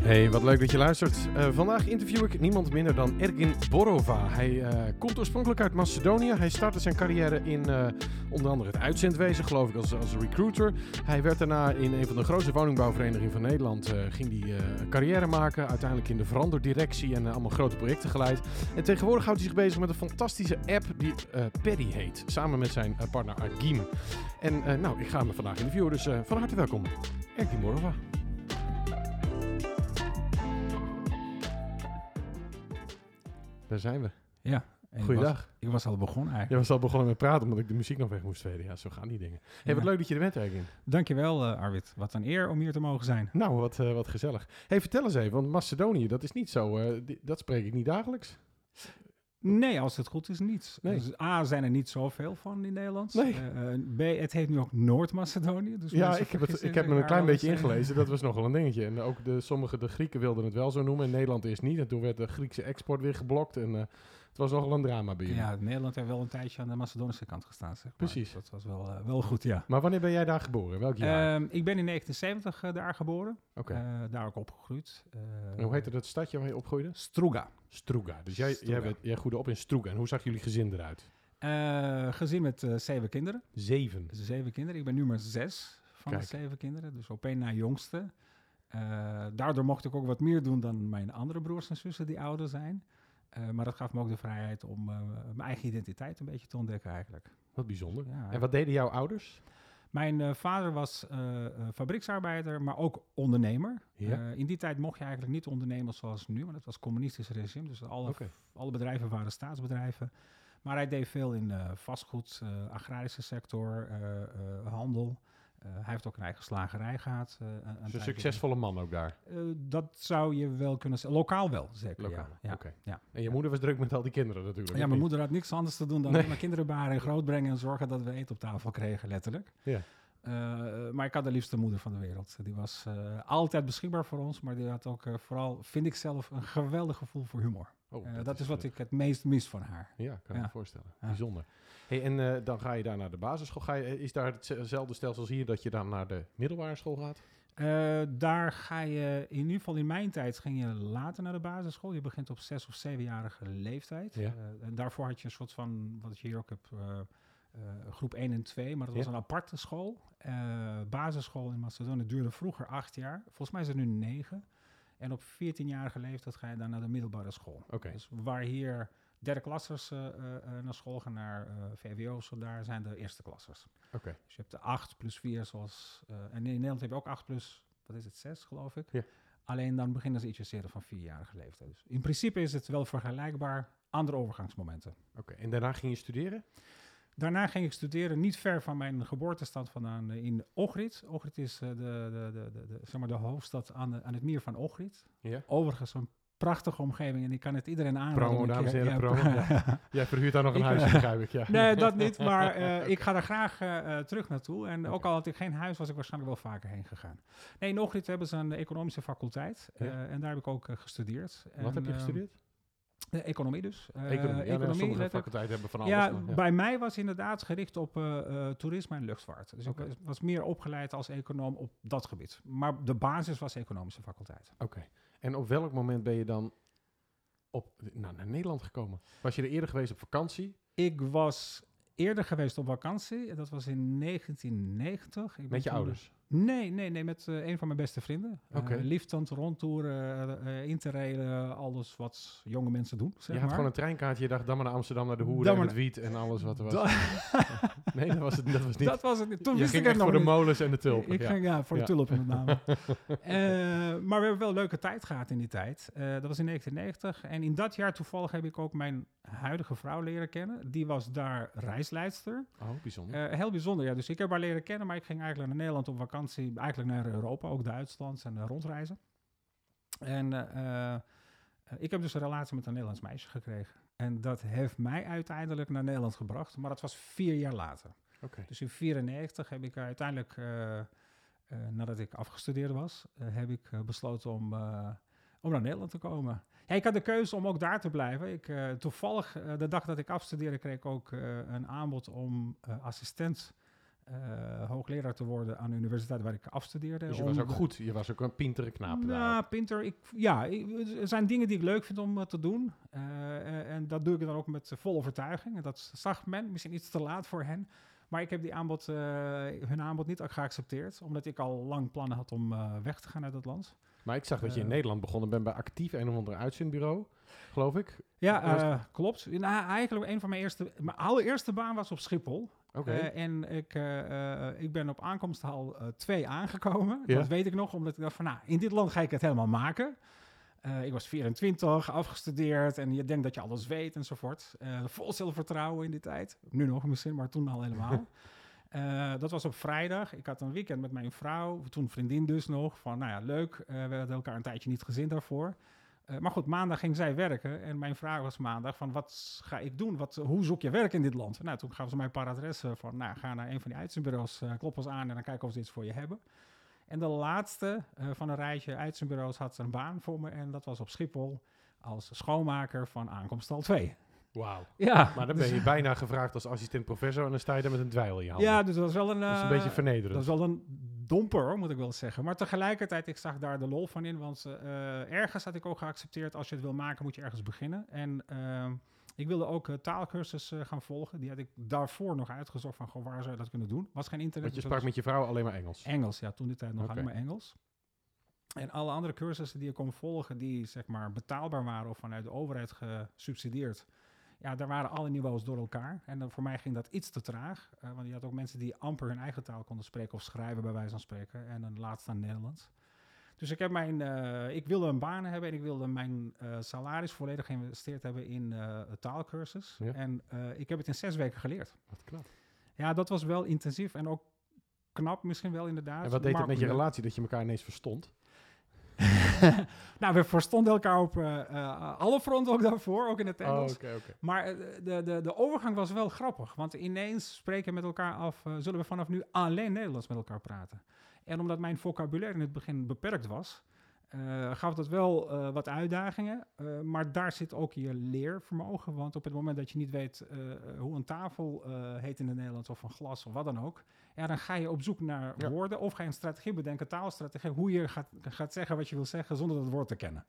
Hey, wat leuk dat je luistert. Uh, vandaag interview ik niemand minder dan Ergin Borova. Hij uh, komt oorspronkelijk uit Macedonië. Hij startte zijn carrière in uh, onder andere het uitzendwezen, geloof ik, als, als recruiter. Hij werd daarna in een van de grootste woningbouwverenigingen van Nederland. ging hij carrière maken, uiteindelijk in de veranderdirectie en allemaal grote projecten geleid. En tegenwoordig houdt hij zich bezig met een fantastische app die Paddy heet. Samen met zijn partner Agim. En nou, ik ga hem vandaag interviewen, dus van harte welkom. Ergin Borova. Daar zijn we. Ja. Goeiedag. Ik was, al begonnen eigenlijk. Je was al begonnen met praten omdat ik de muziek nog weg moest veden. Ja, zo gaan die dingen. Hey, wat leuk dat je er bent, Ergin. Dankjewel, uh, Arvid. Wat een eer om hier te mogen zijn. Nou, wat, uh, wat gezellig. Hey, vertel eens even, want Macedonië, dat is niet zo, uh, dat spreek ik niet dagelijks. Nee, als het goed is niet. Nee. Dus A, zijn er niet zoveel van in Nederland. Nee. Uh, B, het heet nu ook Noord-Macedonië. Dus ja, ik heb, het, ik heb me een klein beetje ingelezen. Dat was nogal een dingetje. En ook de, sommige de Grieken wilden het wel zo noemen. En Nederland is niet. En toen werd de Griekse export weer geblokt. En uh, het was nogal een drama bij jullie. Ja, Nederland heeft wel een tijdje aan de Macedonische kant gestaan. Zeg maar. Precies. Dat was wel, uh, wel goed, ja. Maar wanneer ben jij daar geboren? Welk jaar? Um, ik ben in 1970 daar geboren. Oké. Okay. daar ook opgegroeid. en hoe heette dat stadje waar je opgroeide? Struga. Struga. Dus jij, Struga. jij, jij groeide op in Struga. En hoe zag jullie gezin eruit? Gezin met zeven kinderen. Zeven? Zeven kinderen. Ik ben nu maar zes van Kijk. de zeven kinderen. Dus op één na jongste. Daardoor mocht ik ook wat meer doen dan mijn andere broers en zussen die ouder zijn. Maar dat gaf me ook de vrijheid om mijn eigen identiteit een beetje te ontdekken eigenlijk. Wat bijzonder. Ja, en wat deden jouw ouders? Mijn uh, vader was fabrieksarbeider, maar ook ondernemer. Ja. in die tijd mocht je eigenlijk niet ondernemen zoals nu, want het was communistisch regime. Dus alle, okay. alle bedrijven waren staatsbedrijven. Maar hij deed veel in vastgoed, agrarische sector, handel. Uh, hij heeft ook een eigen slagerij gehad. Uh, een, een succesvolle man ook daar? Uh, dat zou je wel kunnen zeggen. Lokaal wel, zeker. Lokaal, ja. Okay. ja. En je moeder was druk met al die kinderen natuurlijk? Ja, mijn moeder had niks anders te doen dan nee. mijn kinderen baren en grootbrengen... en zorgen dat we eten op tafel kregen, letterlijk. Ja. Maar ik had de liefste moeder van de wereld. Die was altijd beschikbaar voor ons, maar die had ook vooral, vind ik zelf, een geweldig gevoel voor humor. Oh, dat, dat, is wat ik het meest mis van haar. Ja, kan ik me voorstellen. Bijzonder. Hey, en dan ga je daar naar de basisschool. Ga je, is daar hetzelfde stelsel als hier dat je dan naar de middelbare school gaat? Daar ga je, in ieder geval in mijn tijd, ging je later naar de basisschool. Je begint op zes of zevenjarige leeftijd. Ja. En daarvoor had je een soort van, wat je hier ook hebt, groep 1 en 2. Maar dat was een aparte school. basisschool in Macedonië duurde vroeger acht jaar. Volgens mij is het nu negen. En op 14-jarige leeftijd ga je dan naar de middelbare school. Okay. Dus waar hier derde klassers uh, uh, naar school gaan, naar VWO's, daar zijn de eerste klassers. Oké. Dus je hebt de 8 plus 4 zoals... en in Nederland heb je ook 8 plus, wat is het, 6 geloof ik. Ja. Alleen dan beginnen ze ietsje eerder van vierjarige leeftijd. Dus in principe is het wel vergelijkbaar, andere overgangsmomenten. Oké, en daarna ging je studeren? Daarna ging ik studeren niet ver van mijn geboortestad vandaan in Ohrid. Ohrid is de, de, de, de, zeg maar de hoofdstad aan, de, aan het meer van Ohrid. Ja. Overigens een prachtige omgeving en ik kan het iedereen aanraden. Promo, dames en heren. Ja. Jij verhuurt daar nog een huisje, begrijp ik. Ja. Nee, dat niet, maar uh, ik ga daar graag uh, terug naartoe. En okay. ook al had ik geen huis, was ik waarschijnlijk wel vaker heen gegaan. Nee, in Ohrid hebben ze een economische faculteit uh, en daar heb ik ook gestudeerd. Wat en, heb je gestudeerd? De economie dus. Uh, economie, ja, economie faculteiten hebben van alles. Ja, maar, ja, bij mij was inderdaad gericht op uh, uh, toerisme en luchtvaart. Dus okay. ik was meer opgeleid als econoom op dat gebied. Maar de basis was economische faculteit. Oké. Okay. En op welk moment ben je dan op, nou, naar Nederland gekomen? Was je er eerder geweest op vakantie? Ik was eerder geweest op vakantie. Dat was in 1990. Ik Met je ouders? Nee, nee, nee, met uh, een van mijn beste vrienden. Okay. Uh, lieftant, rondtoeren, uh, interrailen, alles wat jonge mensen doen. Zeg je had maar. gewoon een treinkaartje, je dacht dan maar naar Amsterdam, naar de Hoeren en het Wiet en alles wat er was. nee, dat was, het, dat was niet. Dat was het niet. Toen je wist ging ik het nog voor niet. de molens en de tulpen. Ik ja. ging, ja, voor ja. de tulpen met name. maar we hebben wel een leuke tijd gehad in die tijd. dat was in 1990. En in dat jaar toevallig heb ik ook mijn huidige vrouw leren kennen. Die was daar reisleidster. Oh, bijzonder. heel bijzonder, ja. Dus ik heb haar leren kennen, maar ik ging eigenlijk naar Nederland op vakantie. Eigenlijk naar Europa, ook Duitsland en rondreizen. En uh, ik heb dus een relatie met een Nederlands meisje gekregen. En dat heeft mij uiteindelijk naar Nederland gebracht, maar dat was vier jaar later. Okay. Dus in 1994 heb ik uiteindelijk, nadat ik afgestudeerd was, heb ik besloten om, om naar Nederland te komen. Ja, ik had de keuze om ook daar te blijven. Ik, toevallig, de dag dat ik afstudeerde, kreeg ik ook een aanbod om assistent eh, hoogleraar te worden aan de universiteit waar ik afstudeerde. Dus je was ook goed. Je was ook een pintere knaap. nou, daarop. Pinter, ik, ja, ik- er zijn dingen die ik leuk vind om eh, te doen. Eh, eh, en dat doe ik dan ook met volle overtuiging. En dat zag men, misschien iets te laat voor hen. Maar ik heb die aanbod, hun aanbod niet geaccepteerd. Omdat ik al lang plannen had om weg te gaan uit dat land. Maar ik zag dat je in Nederland begonnen bent bij actief een of ander uitzendbureau, geloof ik. Ja, Was- klopt. Nou, eigenlijk een van mijn eerste... Mijn allereerste baan was op Schiphol. Eh, en ik, eh, eh, ik ben op aankomsthal 2 aangekomen. Ja. Dat weet ik nog, omdat ik dacht van... Nou, in dit land ga ik het helemaal maken. Ik was 24, afgestudeerd en je denkt dat je alles weet enzovoort. Vol zelfvertrouwen in die tijd. Nu nog misschien, maar toen al helemaal. Dat was op vrijdag. Ik had een weekend met mijn vrouw, toen vriendin dus nog. Van, nou ja, leuk. We hadden elkaar een tijdje niet gezien daarvoor. Eh, maar goed, maandag ging zij werken. En mijn vraag was maandag van, wat ga ik doen? Wat, hoe zoek je werk in dit land? Nou, toen gaven ze mij een paar adressen van, nou, ga naar een van die uitzendbureaus, eh klop ons aan en dan kijken of ze iets voor je hebben. En de laatste eh, van een rijtje uitzendbureaus had een baan voor me. En dat was op Schiphol als schoonmaker van aankomstal 2. Wauw. Ja, Maar dan dus- ben je bijna gevraagd als assistent professor en dan sta je daar met een dweil in je handen. Ja, dus dat was wel een... dat is een eh, beetje vernederend. Dat is wel een domper, hoor, moet ik wel zeggen. Maar tegelijkertijd, ik zag daar de lol van in. Want eh, ergens had ik ook geaccepteerd, als je het wil maken, moet je ergens beginnen. En ehm, ik wilde ook eh, taalkursus eh, gaan volgen. Die had ik daarvoor nog uitgezocht van, goh, waar zou je dat kunnen doen? Was geen internet. Want je dus sprak met je vrouw alleen maar Engels. Engels, ja, toen die tijd nog alleen maar Engels. En alle andere cursussen die je kon volgen, die zeg maar betaalbaar waren of vanuit de overheid gesubsidieerd. Ja, daar waren alle niveaus door elkaar. En dan voor mij ging dat iets te traag. eh, want je had ook mensen die amper hun eigen taal konden spreken of schrijven, bij wijze van spreken. En dan laatst aan Nederlands. Dus ik, heb mijn, eh, ik wilde een baan hebben en ik wilde mijn eh, salaris volledig geïnvesteerd hebben in taalkursus. Ja. En ik heb het in zes weken geleerd. Wat knap. Ja, dat was wel intensief en ook knap misschien wel inderdaad. En wat deed dat met je relatie dat je elkaar ineens verstond? nou, we verstonden elkaar op eh, alle fronten ook daarvoor, ook in het Engels. Oh, oké. Maar eh, de, de, de overgang was wel grappig. Want ineens spreken we met elkaar af, zullen we vanaf nu alleen Nederlands met elkaar praten. En omdat mijn vocabulaire in het begin beperkt was, eh, gaf dat wel eh, wat uitdagingen. Eh, maar daar zit ook je leervermogen. Want op het moment dat je niet weet hoe een tafel heet in het Nederlands of een glas of wat dan ook. Ja, dan ga je op zoek naar Ja. woorden of ga je een strategie bedenken, taalstrategie, hoe je gaat, gaat zeggen wat je wil zeggen zonder dat woord te kennen.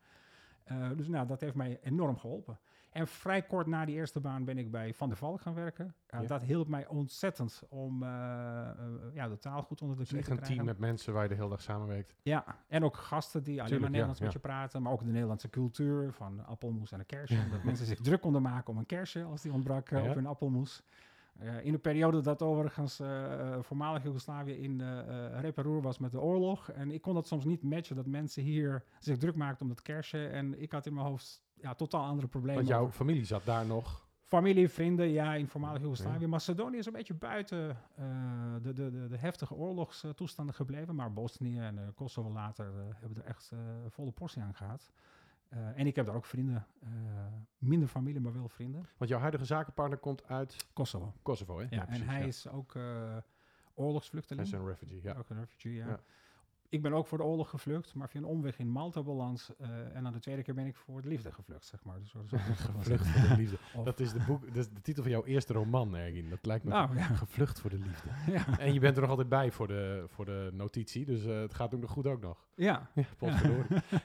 Dus nou, dat heeft mij enorm geholpen. En vrij kort na die eerste baan ben ik bij Van der Valk gaan werken. Ja, Ja. Dat hielp mij ontzettend om eh, eh, ja, de taal goed onder de Dus knie echt te een team krijgen. met mensen waar je de hele dag samenwerkt. Ja, en ook gasten die alleen maar Nederlands ja, met je praten. Maar ook de Nederlandse cultuur van appelmoes en een kersje. dat mensen zich druk konden maken om een kersje als die ontbrak eh, Ja. op hun appelmoes. Eh, in een periode dat overigens eh, eh, voormalig Joegoslavië in eh eh, rep en roer was met de oorlog. En ik kon dat soms niet matchen, dat mensen hier zich druk maakten om dat kersje. En ik had in mijn hoofd ja, totaal andere problemen. Want jouw over- familie zat daar nog. Familie, vrienden, ja, in voormalig Joegoslavië. Macedonië is een beetje buiten eh, de, de, de, de heftige oorlogstoestanden gebleven. Maar Bosnië en eh, Kosovo later eh, hebben er echt volle portie aan gehad. Eh, en ik heb daar ook vrienden. minder familie, maar wel vrienden. Want jouw huidige zakenpartner komt uit Kosovo. Kosovo, hè? Ja, en precies, hij ja. is ook eh, Hij oorlogsvluchteling. is een refugee, ja. Ook een refugee, ja. Ik ben ook voor de oorlog gevlucht, maar via een omweg in Malta beland. eh, en dan de tweede keer ben ik voor de liefde gevlucht, zeg maar. Dus Gevlucht voor de liefde. Of- Dat is de, boek, dat is de titel van jouw eerste roman, Ergin. Dat lijkt me Nou, ja. gevlucht voor de liefde. ja. En je bent er nog altijd bij voor de, voor de notitie, dus eh, het gaat ook nog goed ook nog. ja. Ja,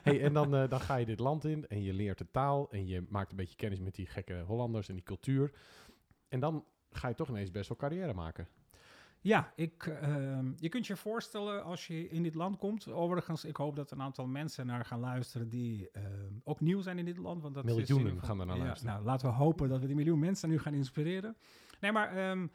hey, en dan, eh, dan ga je dit land in en je leert de taal en je maakt een beetje kennis met die gekke Hollanders en die cultuur. En dan ga je toch ineens best wel carrière maken. Ja, ik, ehm, je kunt je voorstellen als je in dit land komt. Overigens, ik hoop dat een aantal mensen naar gaan luisteren die ehm, ook nieuw zijn in dit land. Want dat is Miljoenen ieder geval- gaan er naar Ja, luisteren. Nou, laten we hopen dat we die miljoen mensen nu gaan inspireren. Nee, maar ehm,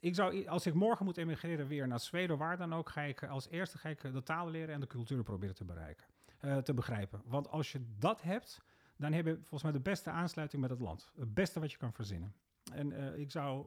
ik zou, als ik morgen moet emigreren weer naar Zweden, waar dan ook, ga ik als eerste ga ik de taal leren en de cultuur proberen te bereiken, eh, te begrijpen. Want als je dat hebt, dan heb je volgens mij de beste aansluiting met het land. Het beste wat je kan verzinnen. En eh, ik zou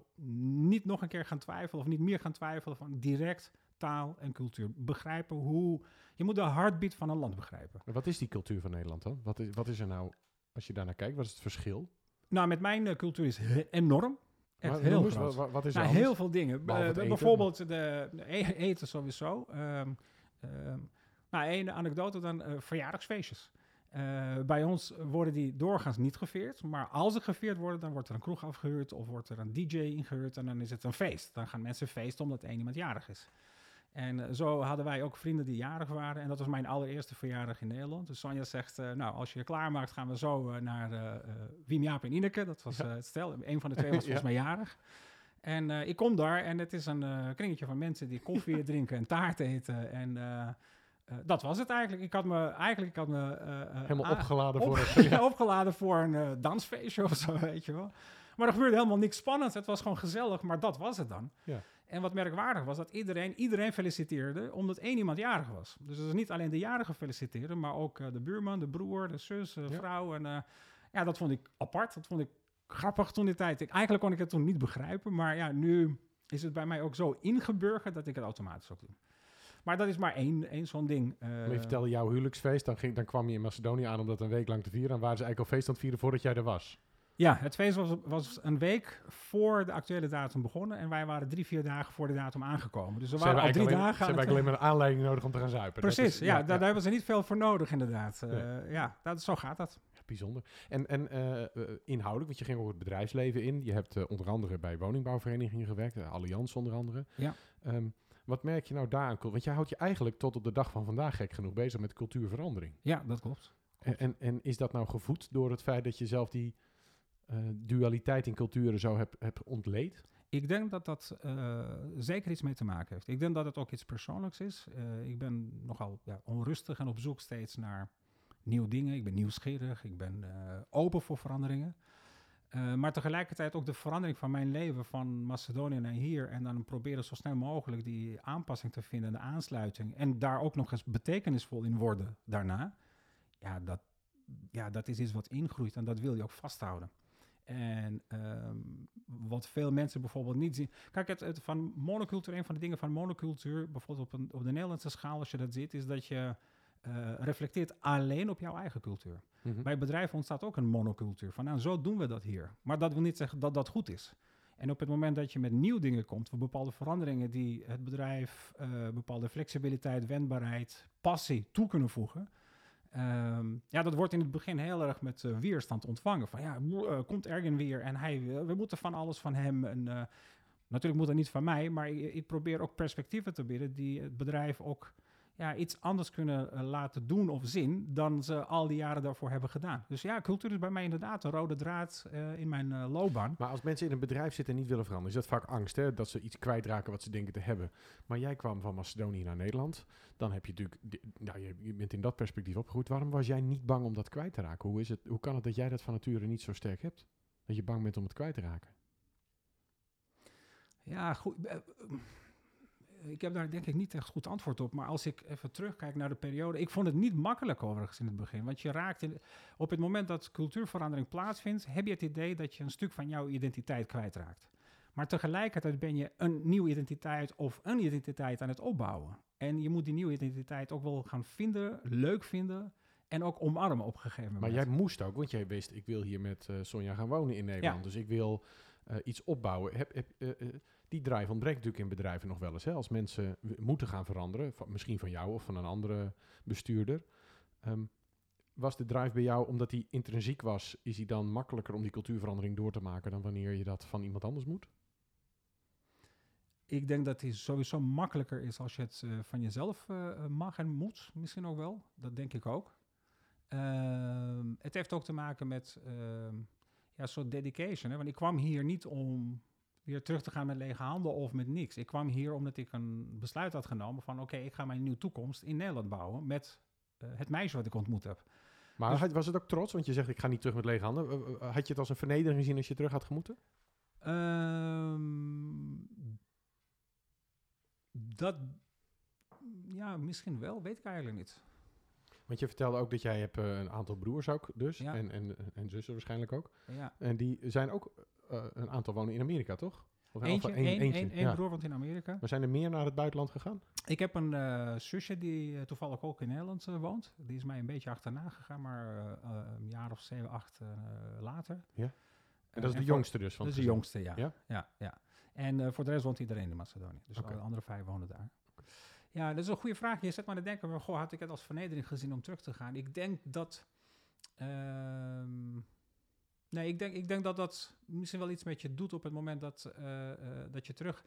niet nog een keer gaan twijfelen, of niet meer gaan twijfelen van direct taal en cultuur. Begrijpen hoe. Je moet de heartbeat van een land begrijpen. En wat is die cultuur van Nederland dan? Wat is, wat is er nou, als je daarnaar kijkt, wat is het verschil? Nou, met mijn eh, cultuur is enorm. Echt Maar heel groot. Wat, wat is er Nou, heel veel dingen. Eh, bijvoorbeeld de, e- eten sowieso. Ehm, ehm, nou, één anekdote dan, eh, verjaardagsfeestjes. bij ons worden die doorgaans niet geveerd. Maar als ze geveerd worden, dan wordt er een kroeg afgehuurd of wordt er een DJ ingehuurd en dan is het een feest. Dan gaan mensen feesten omdat één iemand jarig is. En eh, zo hadden wij ook vrienden die jarig waren. En dat was mijn allereerste verjaardag in Nederland. Dus Sonja zegt, uh, nou, als je je klaarmaakt, gaan we zo uh, naar uh, Wiem, Jaap en Ineke. Dat was het stel. Een van de twee was volgens mij jarig. En ik kom daar en het is een kringetje van mensen die koffie drinken en taart eten. En dat was het eigenlijk. Ik had me eigenlijk... Ik had me, Helemaal opgeladen voor het... opgeladen voor een dansfeestje of zo, weet je wel. Maar er gebeurde helemaal niks spannends. Het was gewoon gezellig, maar dat was het dan. Ja. En wat merkwaardig was, dat iedereen, iedereen feliciteerde omdat één iemand jarig was. Dus het is niet alleen de jarige feliciteren, maar ook de buurman, de broer, de zus, de vrouw. En ja, dat vond ik apart. Dat vond ik grappig toen die tijd. Ik, eigenlijk kon ik het toen niet begrijpen, maar ja, nu is het bij mij ook zo ingeburgerd dat ik het automatisch ook doe. Maar dat is maar één, één zo'n ding. Uh, maar je vertelde jouw huwelijksfeest, dan, ging, dan kwam je in Macedonië aan om dat een week lang te vieren. En waren ze eigenlijk al feest aan het vieren voordat jij er was? Ja, het feest was, was een week voor de actuele datum begonnen. En wij waren drie, vier dagen voor de datum aangekomen. Dus we waren al drie alleen, dagen. Ze hebben alleen maar een aanleiding nodig om te gaan zuipen. Precies, ja, daar, hebben ze niet veel voor nodig, inderdaad. Uh, Ja, dat, zo gaat dat. bijzonder. En, en uh, inhoudelijk, want je ging ook het bedrijfsleven in. Je hebt uh, onder andere bij woningbouwverenigingen gewerkt, Allianz onder andere. Ja. Um, wat merk je nou daar aan? Want jij houdt je eigenlijk tot op de dag van vandaag gek genoeg bezig met cultuurverandering. Ja, dat klopt. klopt. En, en is dat nou gevoed door het feit dat je zelf die uh, dualiteit in culturen zo heb, heb ontleed? Ik denk dat dat uh, zeker iets mee te maken heeft. Ik denk dat het ook iets persoonlijks is. Uh, ik ben nogal ja, onrustig en op zoek steeds naar nieuwe dingen. Ik ben nieuwsgierig, ik ben open voor veranderingen. Maar tegelijkertijd ook de verandering van mijn leven van Macedonië naar hier. En dan proberen zo snel mogelijk die aanpassing te vinden, de aansluiting. En daar ook nog eens betekenisvol in worden daarna. Ja, dat, ja, dat is iets wat ingroeit en dat wil je ook vasthouden. En um, wat veel mensen bijvoorbeeld niet zien. Kijk, het, het, van monocultuur, een van de dingen van monocultuur, bijvoorbeeld op, een, op de Nederlandse schaal, als je dat ziet, is dat je uh, reflecteert alleen op jouw eigen cultuur. Mm -hmm. Bij bedrijven ontstaat ook een monocultuur. Van nou, zo doen we dat hier. Maar dat wil niet zeggen dat dat goed is. En op het moment dat je met nieuwe dingen komt, voor bepaalde veranderingen die het bedrijf uh, bepaalde flexibiliteit, wendbaarheid, passie toe kunnen voegen, Um, ja, dat wordt in het begin heel erg met uh, weerstand ontvangen. Van ja, uh, komt Ergen weer en hij, we moeten van alles van hem. En, natuurlijk moet dat niet van mij, maar ik, ik, probeer ook perspectieven te bieden die het bedrijf ook ja, iets anders kunnen uh, laten doen of zien dan ze al die jaren daarvoor hebben gedaan. Dus ja, cultuur is bij mij inderdaad een rode draad uh, in mijn uh, loopbaan. Maar als mensen in een bedrijf zitten en niet willen veranderen, is dat vaak angst, hè? Dat ze iets kwijtraken wat ze denken te hebben. Maar jij kwam van Macedonië naar Nederland. Dan heb je natuurlijk, nou, je, je bent in dat perspectief opgegroeid. Waarom was jij niet bang om dat kwijt te raken? Hoe, is het, hoe kan het dat jij dat van nature niet zo sterk hebt? Dat je bang bent om het kwijt te raken? Ja, goed ik heb daar denk ik niet echt goed antwoord op. Maar als ik even terugkijk naar de periode. Ik vond het niet makkelijk overigens in het begin. Want je raakt in, op het moment dat cultuurverandering plaatsvindt. heb je het idee dat je een stuk van jouw identiteit kwijtraakt. Maar tegelijkertijd ben je een nieuwe identiteit of een identiteit aan het opbouwen. En je moet die nieuwe identiteit ook wel gaan vinden, leuk vinden. En ook omarmen op een gegeven moment. Maar jij moest ook, want jij wist, ik wil hier met uh, Sonja gaan wonen in Nederland. Ja. Dus ik wil uh, iets opbouwen. Heb, heb, uh, die drive ontbreekt natuurlijk in bedrijven nog wel eens. Hè? Als mensen moeten gaan veranderen, misschien van jou of van een andere bestuurder. Um, was de drive bij jou, omdat die intrinsiek was, is die dan makkelijker om die cultuurverandering door te maken dan wanneer je dat van iemand anders moet? Ik denk dat die sowieso makkelijker is als je het van jezelf mag en moet, misschien ook wel. Dat denk ik ook. Uh, het heeft ook te maken met ehm, ja, soort dedication. Hè? Want ik kwam hier niet om weer terug te gaan met lege handen of met niks. Ik kwam hier omdat ik een besluit had genomen van... oké, ik ga mijn nieuwe toekomst in Nederland bouwen... met uh, het meisje wat ik ontmoet heb. Maar dus, was het ook trots? Want je zegt, ik ga niet terug met lege handen. Uh, had je het als een vernedering gezien als je terug had gemoeten? Um, dat... Ja, misschien wel. Weet ik eigenlijk niet. Want je vertelde ook dat jij hebt uh, een aantal broers ook dus. Ja. En, en, en zussen waarschijnlijk ook. Ja. En die zijn ook uh, een aantal wonen in Amerika, toch? Of eentje, een, een, eentje. Een, een ja. broer woont in Amerika. Maar zijn er meer naar het buitenland gegaan? Ik heb een uh, zusje die toevallig ook in Nederland woont. Die is mij een beetje achterna gegaan, maar een jaar of zeven, acht later. Ja. En dat is de jongste dus? Van dat is de jongste, ja. Ja, ja. En voor de rest woont iedereen in Macedonië. Dus okay. de andere vijf wonen daar. Ja, dat is een goede vraag. Je zet maar te denken, maar, goh, had ik het als vernedering gezien om terug te gaan? Ik denk dat... ehm, nee, ik denk, ik denk dat dat misschien wel iets met je doet op het moment dat, eh, eh, dat je terug...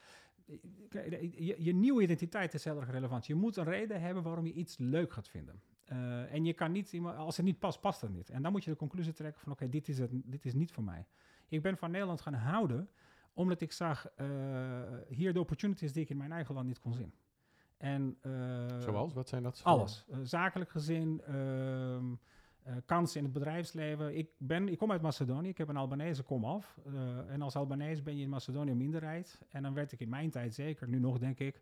Je, nieuwe identiteit is heel erg relevant. Je moet een reden hebben waarom je iets leuk gaat vinden. Eh, en je kan niet, als het niet past, past het niet. En dan moet je de conclusie trekken van, oké, dit is het, dit is niet voor mij. Ik ben van Nederland gaan houden, omdat ik zag hier de opportunities die ik in mijn eigen land niet kon zien. En, eh, Zoals? Wat zijn dat? Alles. Eh, zakelijk gezin, ehm, eh, kansen in het bedrijfsleven. Ik, ben, ik kom uit Macedonië, ik heb een Albanese kom af. Eh, en als Albanees ben je in Macedonië minderheid. En dan werd ik in mijn tijd zeker, nu nog denk ik,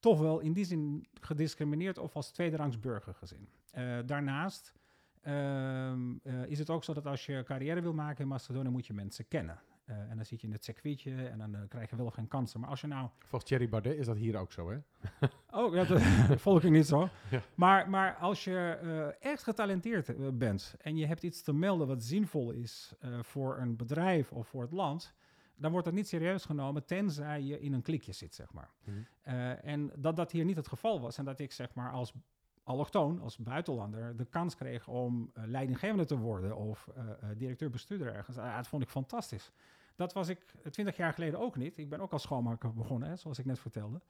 toch wel in die zin gediscrimineerd of als tweederangs burger gezien. Eh, daarnaast ehm, eh, is het ook zo dat als je carrière wil maken in Macedonië, moet je mensen kennen. Eh, en dan zit je in het circuitje en dan eh, krijg je wel of geen kansen. Maar als je nou Volgens Thierry Baudet is dat hier ook zo, hè? Oh, ja, dat volg ik niet zo. Ja. Maar, maar als je eh, echt getalenteerd bent en je hebt iets te melden wat zinvol is voor een bedrijf of voor het land, dan wordt dat niet serieus genomen, tenzij je in een klikje zit, zeg maar. Mhm. En dat dat hier niet het geval was en dat ik zeg maar als allochtoon, als buitenlander, de kans kreeg om leidinggevende te worden of directeur-bestuurder ergens, ah, dat vond ik fantastisch. Dat was ik twintig jaar geleden ook niet. Ik ben ook als schoonmaker begonnen, hè, zoals ik net vertelde.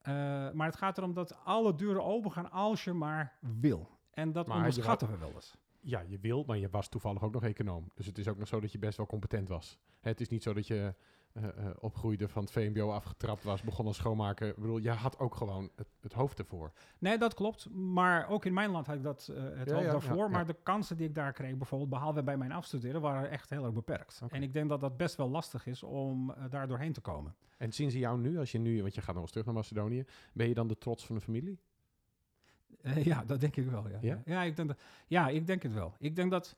Eh, maar het gaat erom dat alle deuren open gaan als je maar wil. En dat Maar onderschatten we wel eens. Ja, je wil, maar je was toevallig ook nog econoom. Dus het is ook nog zo dat je best wel competent was. Het is niet zo dat je eh, opgroeide van het VMBO afgetrapt was, begon als schoonmaker. Ik bedoel, je had ook gewoon het, het hoofd ervoor. Nee, dat klopt. Maar ook in mijn land had ik dat eh, het Ja, hoofd ja, daarvoor. ja. Maar de kansen die ik daar kreeg, bijvoorbeeld behalve bij mijn afstuderen, waren echt heel erg beperkt. En ik denk dat dat best wel lastig is om daar doorheen te komen. En zien ze jou nu, als je nu, want je gaat nog eens terug naar Macedonië, ben je dan de trots van de familie? Ja, dat denk ik wel. Ja, Ja? ik denk dat, ja, ik denk het wel. Ik denk dat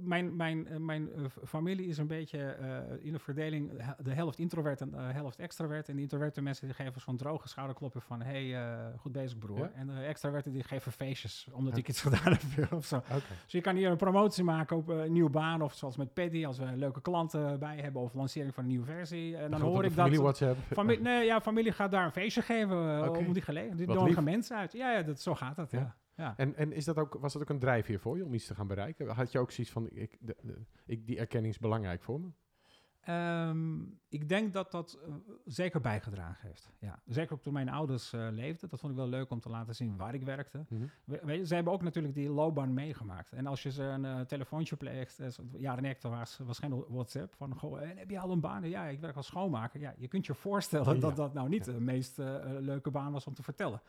mijn, mijn, eh, mijn eh, familie is een beetje eh, in de verdeling de helft introvert en de helft extravert. En de introverte mensen die geven zo'n droge schouderklopje van hey, eh, goed bezig broer. Ja? En de extraverten die geven feestjes omdat Ja. ik iets gedaan heb of zo. Dus je kan hier een promotie maken op eh, een nieuwe baan of zoals met Paddy als we leuke klanten bij hebben of lancering van een nieuwe versie. En dan hoor ik dat... Familie WhatsApp. Familie, nee, ja, familie gaat daar een feestje geven eh, Oké. om die gelegenheid. Die nodigen mensen uit. Ja, ja dat, zo gaat dat. Ja. Ja. Ja. En, en is dat ook, was dat ook een drijfveer voor je om iets te gaan bereiken? Had je ook zoiets van, ik, de, de- ik, die erkenning is belangrijk voor me? Ehm, ik denk dat dat eh, zeker bijgedragen heeft. Ja. Zeker ook toen mijn ouders eh, leefden. Dat vond ik wel leuk om te laten zien waar ik werkte. We, je, ze hebben ook natuurlijk die loopbaan meegemaakt. En als je ze een eh, telefoontje pleegt, zo- jaren 90 was, was geen WhatsApp, van goh, en heb je al een baan? Ja, ik werk als schoonmaker. Ja, je kunt je voorstellen Ja. dat dat nou niet Ja. de meest leuke baan was om te vertellen.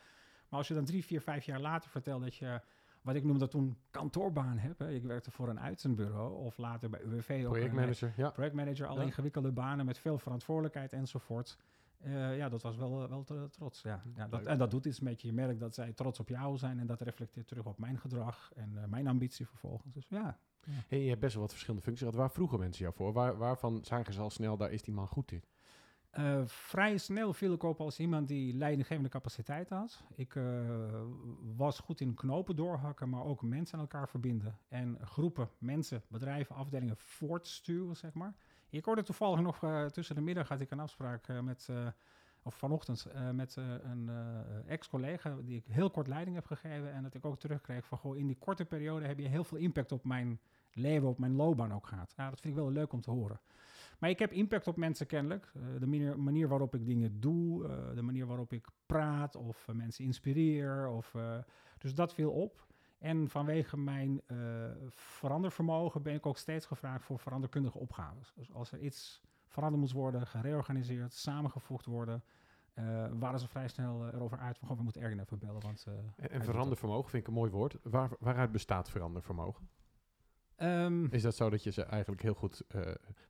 Maar als je dan drie, vier, vijf jaar later vertelt dat je, wat ik noemde toen, kantoorbaan hebt. Hè. Ik werkte voor een uitzendbureau of later bij UWV Projectmanager, ja. projectmanager, alle Ja. ingewikkelde banen met veel verantwoordelijkheid enzovoort. Eh, ja, dat was wel, wel te- trots. Ja. Ja, dat, en dat doet iets met je. Je merkt dat zij trots op jou zijn en dat reflecteert terug op mijn gedrag en eh, mijn ambitie vervolgens. Dus ja, Hey, je hebt best wel wat verschillende functies gehad. Waar vroegen mensen jou voor? Waar, waarvan zagen ze al snel, daar is die man goed in? Eh, vrij snel viel ik op als iemand die leidinggevende capaciteit had. Ik eh, was goed in knopen doorhakken, maar ook mensen aan elkaar verbinden. En groepen, mensen, bedrijven, afdelingen voortstuwen, zeg maar. Ik hoorde toevallig nog eh, tussen de middag had ik een afspraak met, of vanochtend, met een ex-collega die ik heel kort leiding heb gegeven. En dat ik ook terugkreeg van, goh, in die korte periode heb je heel veel impact op mijn leven, op mijn loopbaan ook gehad. Ja, dat vind ik wel leuk om te horen. Maar ik heb impact op mensen kennelijk. Eh, de manier, manier waarop ik dingen doe, eh, de manier waarop ik praat of eh, mensen inspireer. Of, dus dat viel op. En vanwege mijn verandervermogen ben ik ook steeds gevraagd voor veranderkundige opgaves. Dus als er iets veranderd moet worden, gereorganiseerd, samengevoegd worden, eh, waren ze vrij snel erover uit van, goh, we moeten Ergen even bellen. Want, En, verandervermogen vind ik een mooi woord. Waar, waaruit bestaat verandervermogen? Ehm, Is dat zo dat je ze eigenlijk heel goed... eh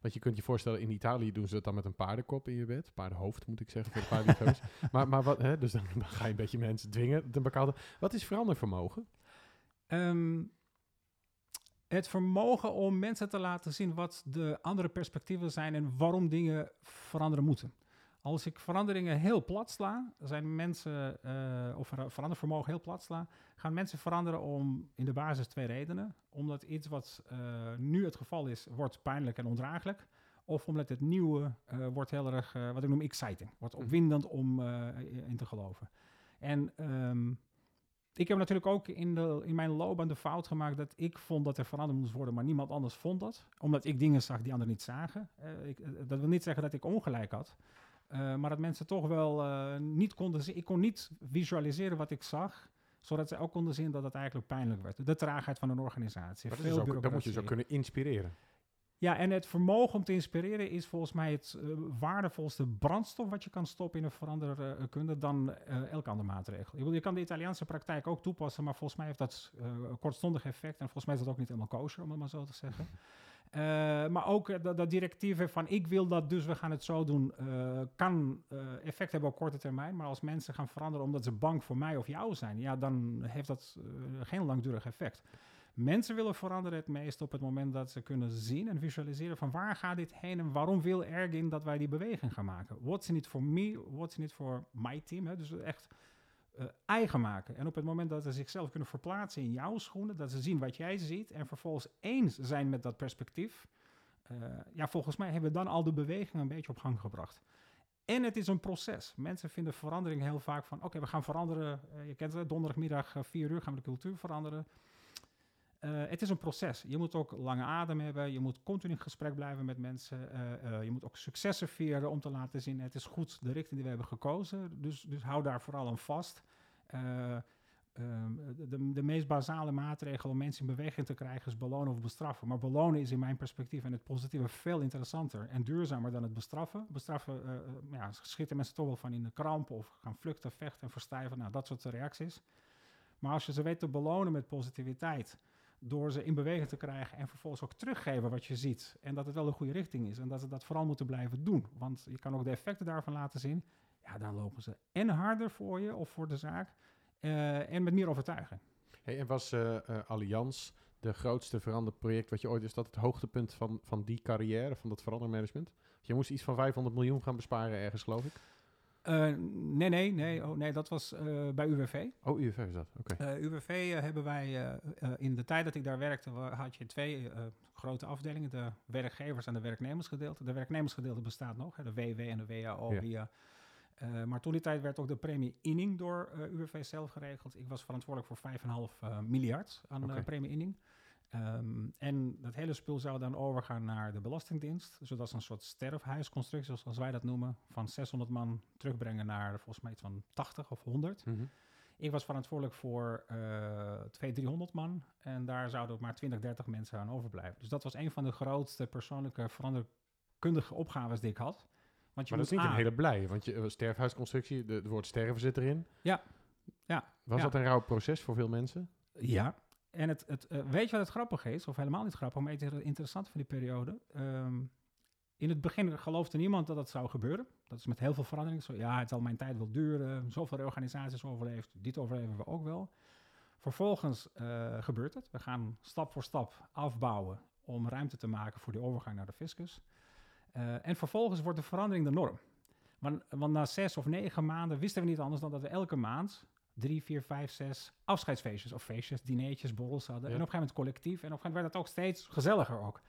want je kunt je voorstellen, in Italië doen ze dat dan met een paardenkop in je bed. Paardenhoofd moet ik zeggen voor de paardenliefhebbers. maar, maar wat, hè, dus dan, dan ga je een beetje mensen dwingen. Een bepaalde, wat is verandervermogen? Ehm, het vermogen om mensen te laten zien wat de andere perspectieven zijn en waarom dingen veranderen moeten. Als ik veranderingen heel plat sla, zijn mensen, eh, of ver- verandervermogen heel plat sla, gaan mensen veranderen om in de basis twee redenen. Omdat iets wat eh, nu het geval is, wordt pijnlijk en ondraaglijk. Of omdat het nieuwe eh, wordt heel erg, wat ik noem exciting. Wordt Mhm. opwindend om in te geloven. En ehm, ik heb natuurlijk ook in, de, in mijn loopbaan de fout gemaakt dat ik vond dat er veranderd moest worden, maar niemand anders vond dat. Omdat ik dingen zag die anderen niet zagen. Uh, ik, dat wil niet zeggen dat ik ongelijk had. Uh, maar dat mensen toch wel uh, niet konden zien. Ik kon niet visualiseren wat ik zag zodat ze ook konden zien dat het eigenlijk pijnlijk werd. De traagheid van een organisatie. Dat, ook, dat moet je zo kunnen inspireren. Ja, en het vermogen om te inspireren is volgens mij het uh, waardevolste brandstof wat je kan stoppen in een veranderkunde dan uh, elke andere maatregel. Je, je kan de Italiaanse praktijk ook toepassen, maar volgens mij heeft dat uh, kortstondig effect en volgens mij is dat ook niet helemaal kosher, om het maar zo te zeggen. Uh, maar ook dat, dat directieve van ik wil dat, dus we gaan het zo doen, uh, kan effect hebben op korte termijn. Maar als mensen gaan veranderen omdat ze bang voor mij of jou zijn, ja, dan heeft dat geen langdurig effect. Mensen willen veranderen het meest op het moment dat ze kunnen zien en visualiseren van waar gaat dit heen en waarom wil Ergin dat wij die beweging gaan maken. What's in it for me, what's in it for my team. Hè? Dus echt uh, eigen maken. En op het moment dat ze zichzelf kunnen verplaatsen in jouw schoenen, dat ze zien wat jij ziet en vervolgens eens zijn met dat perspectief, uh, ja, volgens mij hebben we dan al de beweging een beetje op gang gebracht. En het is een proces. Mensen vinden verandering heel vaak van, oké, we gaan veranderen. Uh, je kent het, donderdagmiddag vier uur gaan we de cultuur veranderen. Het is een proces. Je moet ook lange adem hebben. Je moet continu in gesprek blijven met mensen. je moet ook successen vieren om te laten zien, het is goed de richting die we hebben gekozen. Dus, dus hou daar vooral aan vast. Uh, de, de, meest basale maatregel om mensen in beweging te krijgen is belonen of bestraffen. Maar belonen is in mijn perspectief en het positieve veel interessanter en duurzamer dan het bestraffen. Bestraffen ja, schieten mensen toch wel van in de kramp of gaan vluchten, vechten en verstijven. Nou, dat soort reacties. Maar als je ze weet te belonen met positiviteit, door ze in beweging te krijgen en vervolgens ook teruggeven wat je ziet. En dat het wel de goede richting is en dat ze dat vooral moeten blijven doen. Want je kan ook de effecten daarvan laten zien. Ja, dan lopen ze en harder voor je of voor de zaak uh, en met meer overtuiging. Hey, en was uh, Allianz de grootste veranderproject wat je ooit... Is dat het hoogtepunt van, van die carrière, van dat verandermanagement? Je moest iets van 500 miljoen gaan besparen ergens, geloof ik? Nee, nee, nee, oh, nee, dat was bij UWV. Oh, UWV is dat, oké. Okay. UWV hebben wij, in de tijd dat ik daar werkte, had je twee grote afdelingen. De werkgevers- en de werknemersgedeelte. De werknemersgedeelte bestaat nog, hè, de WW en de WAO ja. via maar toen die tijd werd ook de premie inning door UWV zelf geregeld. Ik was verantwoordelijk voor 5,5 uh, miljard aan okay. premie inning. Um, en dat hele spul zou dan overgaan naar de Belastingdienst. Dus dat is een soort sterfhuisconstructie, zoals wij dat noemen. Van 600 man terugbrengen naar volgens mij iets van 80 of 100. Mm -hmm. Ik was verantwoordelijk voor uh, 200, 300 man. En daar zouden ook maar 20, 30 mensen aan overblijven. Dus dat was een van de grootste persoonlijke veranderkundige opgaves die ik had. Want je maar dat is niet een hele blij, want je uh, sterfhuisconstructie, het woord sterven zit erin. Ja. ja. Was ja. dat een rauw proces voor veel mensen? Ja. En het, het, uh, weet je wat het grappig is, of helemaal niet grappig, maar het interessant van die periode. Um, in het begin geloofde niemand dat dat zou gebeuren. Dat is met heel veel verandering zo. Ja, het zal mijn tijd wel duren. Zoveel reorganisaties overleefd. Dit overleven we ook wel. Vervolgens uh, gebeurt het. We gaan stap voor stap afbouwen om ruimte te maken voor die overgang naar de fiscus. Uh, en vervolgens wordt de verandering de norm. Want, want, na zes of negen maanden wisten we niet anders dan dat we elke maand drie, vier, vijf, zes afscheidsfeestjes of feestjes, dineetjes, borrels hadden. Ja. En op een gegeven moment collectief. En op een gegeven moment werd het ook steeds gezelliger ook.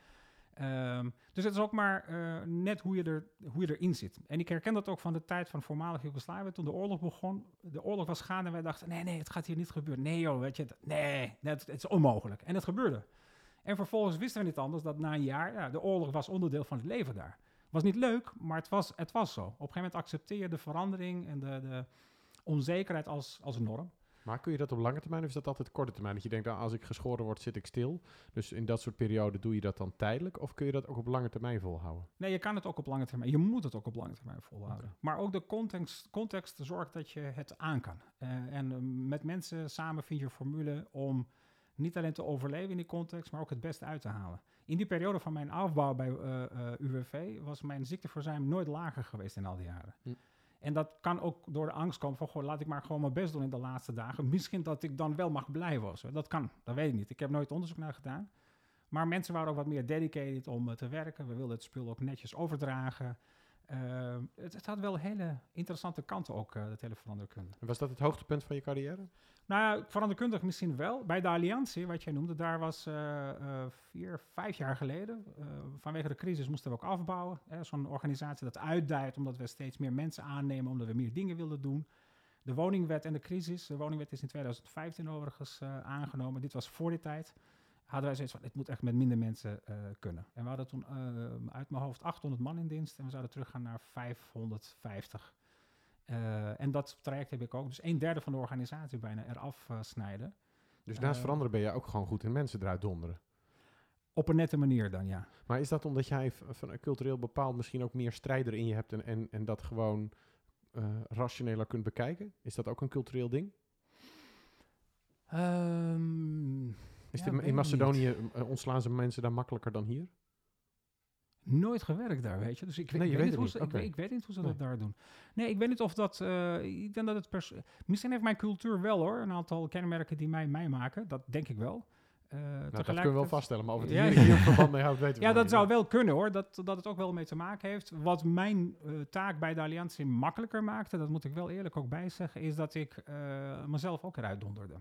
Um, dus het is ook maar uh, net hoe je, er, hoe je erin zit. En ik herken dat ook van de tijd van voormalig Joegoslavië. Toen de oorlog begon, de oorlog was gaande en wij dachten... nee, nee, het gaat hier niet gebeuren. Nee joh, weet je, nee, het, het is onmogelijk. En het gebeurde. En vervolgens wisten we niet anders dat na een jaar, ja, de oorlog was onderdeel van het leven daar. Was niet leuk, maar het was, het was zo. Op een gegeven moment accepteer je de verandering en de, de onzekerheid als, als norm. Maar kun je dat op lange termijn of is dat altijd korte termijn? Dat je denkt, nou, als ik geschoren word, zit ik stil. Dus in dat soort perioden doe je dat dan tijdelijk? Of kun je dat ook op lange termijn volhouden? Nee, je kan het ook op lange termijn. Je moet het ook op lange termijn volhouden. Okay. Maar ook de context, context zorgt dat je het aan kan. Uh, en uh, met mensen samen vind je een formule om niet alleen te overleven in die context, maar ook het beste uit te halen. In die periode van mijn afbouw bij uh, uh, UWV was mijn ziekteverzuim nooit lager geweest in al die jaren. Hm. En dat kan ook door de angst komen van, goh, laat ik maar gewoon mijn best doen in de laatste dagen. Misschien dat ik dan wel mag blijven. Zo. Dat kan, dat weet ik niet. Ik heb nooit onderzoek naar gedaan. Maar mensen waren ook wat meer dedicated om uh, te werken. We wilden het spul ook netjes overdragen. Uh, het, het, had wel hele interessante kanten ook, uh, dat hele veranderkunde. En was dat het hoogtepunt van je carrière? Nou, veranderkundig misschien wel. Bij de Alliantie, wat jij noemde, daar was uh, vier, vijf jaar geleden. vanwege de crisis moesten we ook afbouwen. Zo'n organisatie dat uitdijt omdat we steeds meer mensen aannemen, omdat we meer dingen willen doen. De woningwet en de crisis. De woningwet is in 2015 overigens aangenomen. Dit was voor die tijd hadden wij zoiets van, het moet echt met minder mensen uh, kunnen. En we hadden toen uh, uit mijn hoofd 800 man in dienst en we zouden teruggaan naar 550. Uh, en dat traject heb ik ook. Dus een derde van de organisatie bijna eraf snijden. Dus naast veranderen ben je ook gewoon goed in mensen eruit donderen? Op een nette manier dan, ja. Maar is dat omdat jij van cultureel bepaald misschien ook meer strijder in je hebt en, en, en dat gewoon rationeler kunt bekijken? Is dat ook een cultureel ding? Um, is in Macedonië uh, ontslaan ze mensen daar makkelijker dan hier? Nooit gewerkt daar, weet je. Dus ik, weet, niet hoe ze, ik, weet, niet hoe ze dat daar doen. Nee, ik weet niet of dat... Uh, ik denk dat het... Pers Misschien heeft mijn cultuur wel hoor, een aantal kenmerken die mij, mij maken. Dat denk ik wel. Uh, nou, dat kunnen we wel vaststellen, maar of het ja, hier, hier verband mee houdt, weten we Ja, dat zou wel kunnen hoor, dat, dat het ook wel mee te maken heeft. Wat mijn uh, taak bij de Alliantie makkelijker maakte, dat moet ik wel eerlijk ook bijzeggen, is dat ik uh, mezelf ook eruit donderde.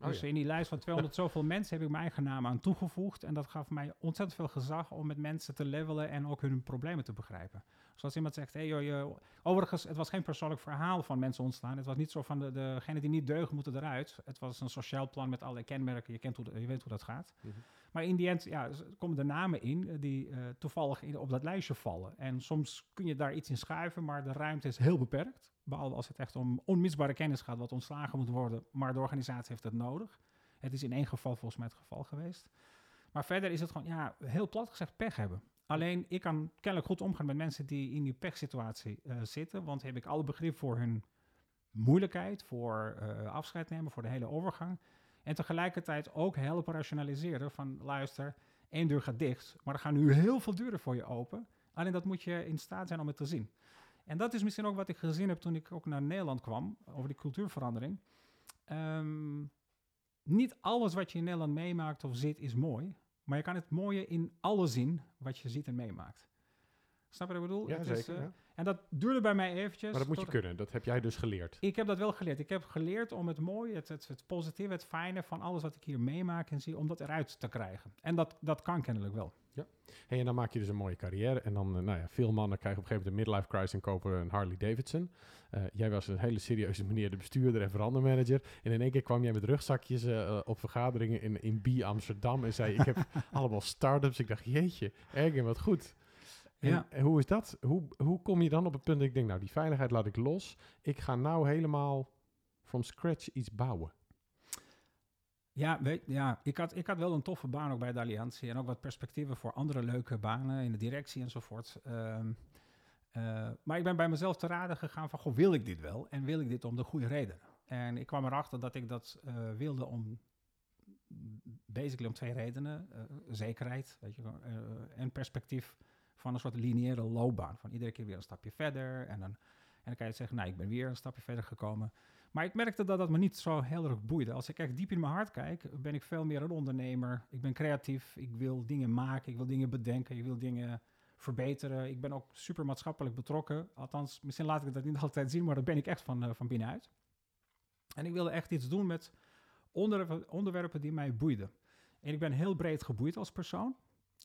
Oh, dus in die lijst van 200 zoveel mensen heb ik mijn eigen naam aan toegevoegd. En dat gaf mij ontzettend veel gezag om met mensen te levelen en ook hun problemen te begrijpen. Zoals iemand zegt, hey, joh, je, overigens, het was geen persoonlijk verhaal van mensen ontstaan. Het was niet zo van de, degene die niet deugen moeten eruit. Het was een sociaal plan met allerlei kenmerken. Je, kent hoe, je weet hoe dat gaat. Mhm. Maar in die end ja, komen de namen in eh, die uh, toevallig in, op dat lijstje vallen. En soms kun je daar iets in schuiven, maar de ruimte is heel beperkt. Behalve als het echt om onmisbare kennis gaat wat ontslagen moet worden, maar de organisatie heeft het nodig. Het is in één geval volgens mij het geval geweest. Maar verder is het gewoon, ja, heel plat gezegd, pech hebben. Alleen ik kan kennelijk goed omgaan met mensen die in die pechsituatie uh, zitten, want heb ik alle begrip voor hun moeilijkheid, voor uh, afscheid nemen, voor de hele overgang. En tegelijkertijd ook helpen rationaliseren van luister, één deur gaat dicht, maar er gaan nu heel veel deuren voor je open. Alleen dat moet je in staat zijn om het te zien. En dat is misschien ook wat ik gezien heb toen ik ook naar Nederland kwam, over die cultuurverandering. Um, niet alles wat je in Nederland meemaakt of ziet is mooi, maar je kan het mooie in alles zien wat je ziet en meemaakt. Snap je wat ik bedoel? Ja, zeker. Eh, ja. En dat duurde bij mij eventjes. Maar dat moet je kunnen, dat heb jij dus geleerd. Ik heb dat wel geleerd. Ik heb geleerd om het mooie, het, het, het positieve, het fijne van alles wat ik hier meemaak en zie, om dat eruit te krijgen. En dat, dat kan kennelijk wel. Ja. Hey, en dan maak je dus een mooie carrière. En dan, uh, nou ja, veel mannen krijgen op een gegeven moment een midlife crisis en kopen een Harley Davidson. Uh, jij was een hele serieuze meneer, de bestuurder en verandermanager. En in één keer kwam jij met rugzakjes uh, op vergaderingen in, in B Amsterdam en zei: Ik heb allemaal start-ups. Ik dacht: Jeetje, Ergen, wat goed. En, en, hoe is dat? Hoe, hoe kom je dan op het punt dat ik denk: Nou, die veiligheid laat ik los. Ik ga nou helemaal from scratch iets bouwen. Ja, weet, ja ik, had, ik had wel een toffe baan ook bij de Alliantie. En ook wat perspectieven voor andere leuke banen in de directie enzovoort. Uh, maar ik ben bij mezelf te raden gegaan van, goh, wil ik dit wel? En wil ik dit om de goede reden? En ik kwam erachter dat ik dat uh, wilde om, basically om twee redenen. Uh, zekerheid, weet je, en perspectief van een soort lineaire loopbaan. Van iedere keer weer een stapje verder. En dan, en dan kan je zeggen, nou, ik ben weer een stapje verder gekomen. Maar ik merkte dat dat me niet zo heel erg boeide. Als ik echt diep in mijn hart kijk, ben ik veel meer een ondernemer. Ik ben creatief, ik wil dingen maken, ik wil dingen bedenken, ik wil dingen verbeteren. Ik ben ook super maatschappelijk betrokken. Althans, misschien laat ik dat niet altijd zien, maar dat ben ik echt van, uh, van binnenuit. En ik wilde echt iets doen met onderwerpen, onderwerpen die mij boeiden. En ik ben heel breed geboeid als persoon.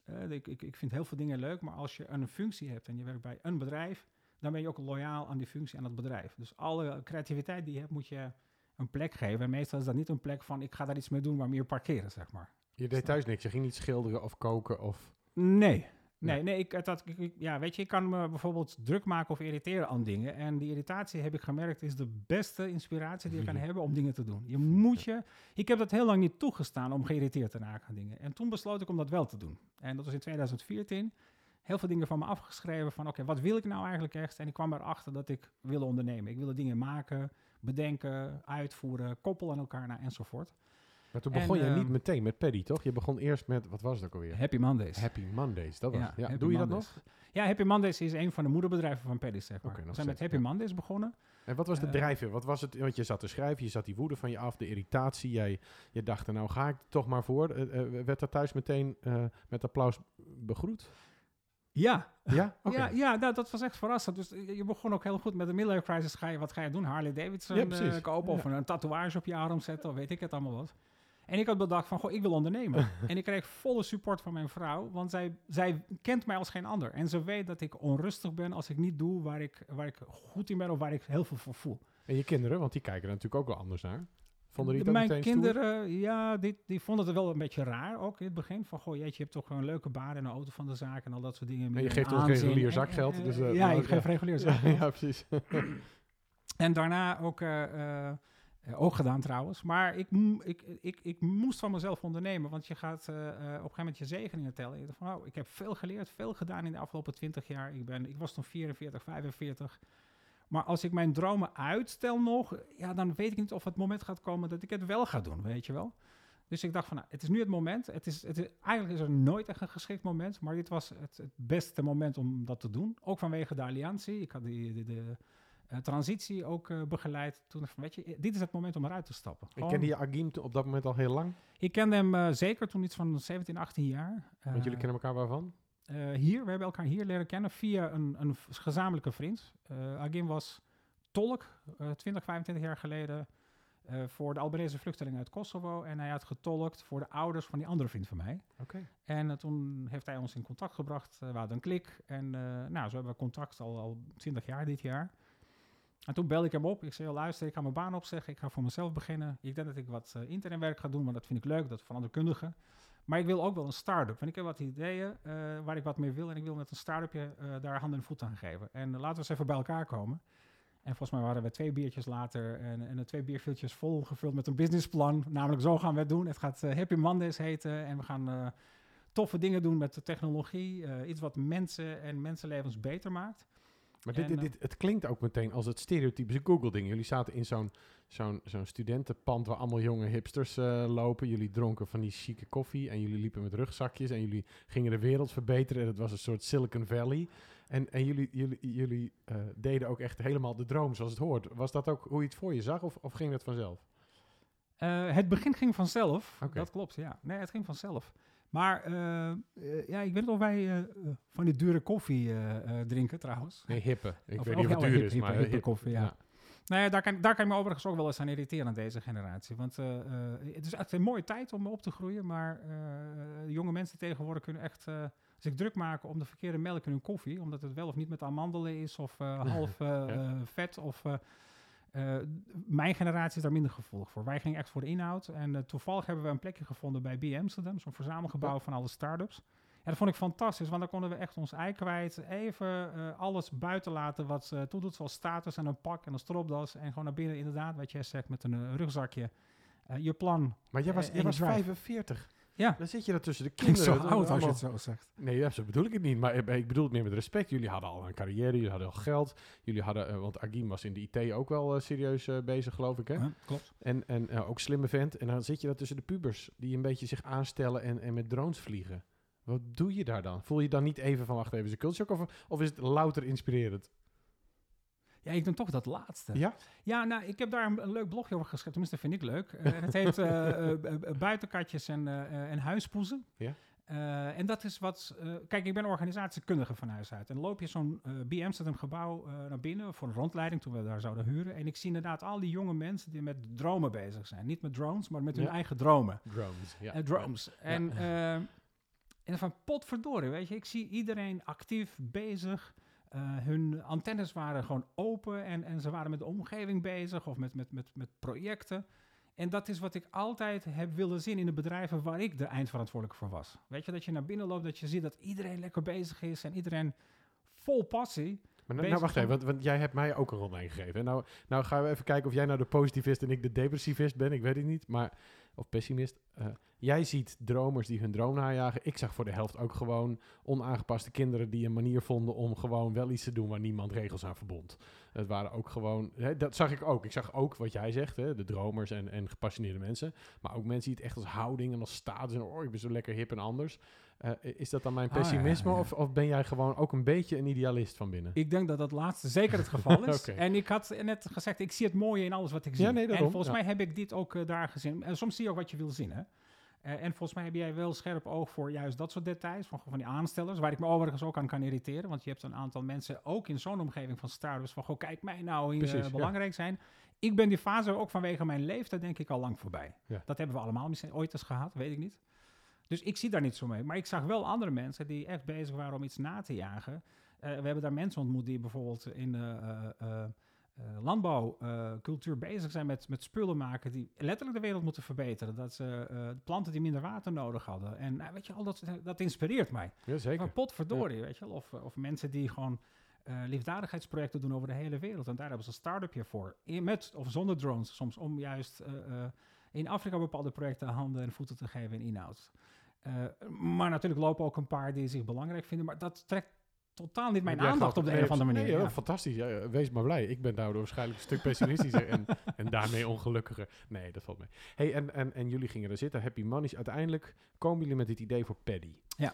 Uh, ik, ik, ik vind heel veel dingen leuk, maar als je een functie hebt en je werkt bij een bedrijf, dan ben je ook loyaal aan die functie en dat bedrijf. Dus alle creativiteit die je hebt, moet je een plek geven. En meestal is dat niet een plek van, ik ga daar iets mee doen, maar meer parkeren, zeg maar. Je deed thuis niks? Je ging niet schilderen of koken of... Nee, Nee, nee, ik, dat, ik, ja, weet je, ik kan me bijvoorbeeld druk maken of irriteren aan dingen. En die irritatie, heb ik gemerkt, is de beste inspiratie die je kan hebben om dingen te doen. Je moet je... Ik heb dat heel lang niet toegestaan om geïrriteerd te raken aan dingen. En toen besloot ik om dat wel te doen. En dat was in 2014 heel veel dingen van me afgeschreven van oké, wat wil ik nou eigenlijk echt? En ik kwam erachter dat ik wilde ondernemen. Ik wilde dingen maken, bedenken, uitvoeren, koppelen aan elkaar naar enzovoort. Maar toen begon je niet ehm, meteen met Paddy, toch? Je begon eerst met, wat was ook alweer? Happy Mondays. Happy Mondays, dat was ja, ja. Doe je dat nog? Ja, Happy Mondays is een van de moederbedrijven van Paddy, zeg maar. We zijn met Happy Mondays begonnen. En wat was de uh, drijfveer? Wat was het? Want je zat te schrijven, je zat die woede van je af, de irritatie. Jij, je dacht nou ga ik toch maar voor. Uh, werd dat thuis meteen met applaus begroet? Ja. Ja? Ja, ja nou, dat was echt verrassend. Dus je begon ook heel goed met de midlife crisis. Ga je, wat ga je doen? Harley Davidson ja, kopen of een tatoeage op je arm zetten of weet ik het allemaal wat. En ik had bedacht van, goh, ik wil ondernemen. en ik kreeg volle support van mijn vrouw, want zij, zij kent mij als geen ander. En ze weet dat ik onrustig ben als ik niet doe waar ik, waar ik goed in ben of waar ik heel veel voor voel. En je kinderen, want die kijken er natuurlijk ook wel anders naar. Vonden die ook mijn stoer? kinderen, ja, die, die vonden het wel een beetje raar ook in het begin. Van, goh, jeetje, je hebt toch gewoon een leuke baan en een auto van de zaak en al dat soort dingen. En je geeft ons aanzien. regulier zakgeld, dus, eh, ja, nou, ik geef ja. regulier zakgeld. ja, precies. En daarna ook, eh, eh, ook gedaan trouwens. Maar ik, ik, ik, ik moest van mezelf ondernemen. Want je gaat op een gegeven moment je zegeningen tellen. Je van, oh, ik heb veel geleerd, veel gedaan in de afgelopen 20 jaar. Ik, ben, ik was toen 44, 45. Maar als ik mijn dromen uitstel nog, ja, dan weet ik niet of het moment gaat komen dat ik het wel ga doen, weet je wel. Dus ik dacht van, nou, het is nu het moment. Het is, het is, eigenlijk is er nooit echt een geschikt moment, maar dit was het, het beste moment om dat te doen. Ook vanwege de alliantie. Ik had die, de, de eh, transitie ook eh, begeleid. Toen dacht ik van, weet je, dit is het moment om eruit te stappen. Ik kende je Agim op dat moment al heel lang. ik kende hem eh, zeker toen iets van 17, 18 jaar. Want jullie kennen elkaar waarvan? Eh, hier, we hebben elkaar hier leren kennen via een, een gezamenlijke vriend. Eh Agim was tolk eh 20, 25 jaar geleden eh, voor de Albanese vluchtelingen uit Kosovo. En hij had getolkt voor de ouders van die andere vriend van mij. Oké. En eh, toen heeft hij ons in contact gebracht. Eh, we hadden een klik. En eh, nou, zo hebben we contact al, al 20 jaar dit jaar. En toen belde ik hem op. Ik zei, "Joh, luister, ik ga mijn baan opzeggen. Ik ga voor mezelf beginnen. Ik denk dat ik wat eh, internetwerk ga doen, want dat vind ik leuk. Dat veranderkundigen. Maar ik wil ook wel een start-up. Want ik heb wat ideeën eh, waar ik wat mee wil. En ik wil met een start-upje eh, daar hand en voet aan geven. En eh, laten we eens even bij elkaar komen. En volgens mij waren we twee biertjes later en, en de twee bierviltjes vol gevuld met een businessplan. Namelijk zo gaan we het doen. Het gaat Happy Mondays heten en we gaan toffe dingen doen met de technologie. iets wat mensen en mensenlevens beter maakt. Maar dit, eh, dit, het klinkt ook meteen als het stereotypische Google-ding. Jullie zaten in zo'n zo'n zo'n studentenpand waar allemaal jonge hipsters eh, lopen. Jullie dronken van die chique koffie en jullie liepen met rugzakjes en jullie gingen de wereld verbeteren. En het was een soort Silicon Valley. En, en jullie, jullie, jullie eh, deden ook echt helemaal de droom zoals het hoort. Was dat ook hoe je het voor je zag of, of ging dat vanzelf? Het begin ging vanzelf. Dat klopt, ja. Nee, het ging vanzelf. Maar eh, eh, ja, ik weet of wij eh, van die dure koffie drinken trouwens. Nee, hippe. Ik Of- weet niet of het duur is, hippe, maar... hippe hip- koffie, ja. Nou ja, daar kan, daar kan ik me overigens ook wel eens aan irriteren aan deze generatie. Want het is echt een mooie tijd om op te groeien. Maar jonge mensen tegenwoordig kunnen echt zich druk maken om de verkeerde melk in hun koffie. Omdat het wel of niet met amandelen is of half Ja. vet. Of, eh, mijn generatie is daar minder gevoelig voor. Wij gingen echt voor de inhoud. En eh, toevallig hebben we een plekje gevonden bij B Amsterdam. Zo'n verzamelgebouw van alle start-ups. En dat vond ik fantastisch, want dan konden we echt ons ei kwijt. Even eh, alles buiten laten wat ze toedoet, zoals status en een pak en een stropdas. En gewoon naar binnen, inderdaad, wat jij zegt, met een rugzakje. Je plan. Maar jij was, jij was je drive. 45. Ja. Dan zit je daar tussen de kinderen. zo dat oud als je het zo zegt. Nee, ja, zo bedoel ik het niet. Maar ik, ik bedoel het meer met respect. Jullie hadden al een carrière, jullie hadden al geld. Jullie hadden, eh, want Agim was in de IT ook wel eh, serieus eh, bezig, geloof ik. Hè? Ja, klopt. En, en eh, ook slimme vent. En dan zit je daar tussen de pubers die een beetje zich aanstellen en, en met drones vliegen. Wat doe je daar dan? Voel je dan niet even van, wacht even, is culture? Of, of is het louter inspirerend? Ja, ik doe toch dat laatste. Ja? Ja, nou, ik heb daar een, een leuk blogje over geschreven. Tenminste, vind ik leuk. Eh, het heet eh, eh, Buitenkatjes en, en Huispoezen. Ja. En dat is wat... kijk, ik ben organisatiekundige van huis uit. En loop je zo'n eh B Amsterdam gebouw naar binnen voor een rondleiding toen we daar zouden huren. En ik zie inderdaad al die jonge mensen die met dromen bezig zijn. Niet met drones, maar met hun Ja. eigen dromen. Drones, ja. Drones. En, en van potverdorie, weet je. Ik zie iedereen actief bezig. Eh, hun antennes waren gewoon open en, en ze waren met de omgeving bezig of met, met, met, met projecten. En dat is wat ik altijd heb willen zien in de bedrijven waar ik de eindverantwoordelijke voor was. Weet je, dat je naar binnen loopt, dat je ziet dat iedereen lekker bezig is en iedereen vol passie. Maar nou, nou wacht even, want, want jij hebt mij ook een rondleiding gegeven. En nou, nou gaan we even kijken of jij nou de positivist en ik de depressivist ben. Ik weet het niet, maar... Of pessimist. Eh, jij ziet dromers die hun droom najagen. Ik zag voor de helft ook gewoon onaangepaste kinderen die een manier vonden om gewoon wel iets te doen waar niemand regels aan verbond. Het waren ook gewoon, hè, dat zag ik ook. Ik zag ook wat jij zegt, hè, de dromers en, en gepassioneerde mensen. Maar ook mensen die het echt als houding en als status en oh, ik ben zo lekker hip en anders. Eh, is dat dan mijn Ah, ja, pessimisme ja. Of, of ben jij gewoon ook een beetje een idealist van binnen? Ik denk dat dat laatste zeker het geval is. En ik had net gezegd, ik zie het mooie in alles wat ik zie. Ja, nee, daarom, en volgens mij heb ik dit ook eh, daar gezien. En soms zie je ook wat je wil zien, hè. Eh, en volgens mij heb jij wel scherp oog voor juist dat soort details. Van, van die aanstellers, waar ik me overigens ook aan kan irriteren. Want je hebt een aantal mensen, ook in zo'n omgeving van startups, van goh, kijk mij nou hier ja. belangrijk zijn. Ik ben die fase ook vanwege mijn leeftijd denk ik al lang voorbij. Ja. Dat hebben we allemaal misschien ooit eens gehad, weet ik niet. Dus ik zie daar niet zo mee. Maar ik zag wel andere mensen die echt bezig waren om iets na te jagen. Eh, we hebben daar mensen ontmoet die bijvoorbeeld in, eh, eh, landbouwcultuur bezig zijn met, met spullen maken die letterlijk de wereld moeten verbeteren. Dat ze planten die minder water nodig hadden. En nou, weet je, al dat, dat inspireert mij. Ja, zeker. Maar potverdorie, weet je wel. Of, of mensen die gewoon liefdadigheidsprojecten doen over de hele wereld. En daar hebben ze een start-upje voor. In, met of zonder drones soms, om juist in Afrika bepaalde projecten handen en voeten te geven in inhoud. Uh, maar natuurlijk lopen ook een paar die zich belangrijk vinden. Maar dat trekt totaal niet mijn aandacht op de een of andere manier. Nee, ja. Fantastisch. Ja, wees maar blij. Ik ben daardoor waarschijnlijk een stuk pessimistischer en, en daarmee ongelukkiger. Nee, dat valt mee. Hey, en, en, en jullie gingen er zitten. Happy Money's. Uiteindelijk komen jullie met dit idee voor Paddy. Ja.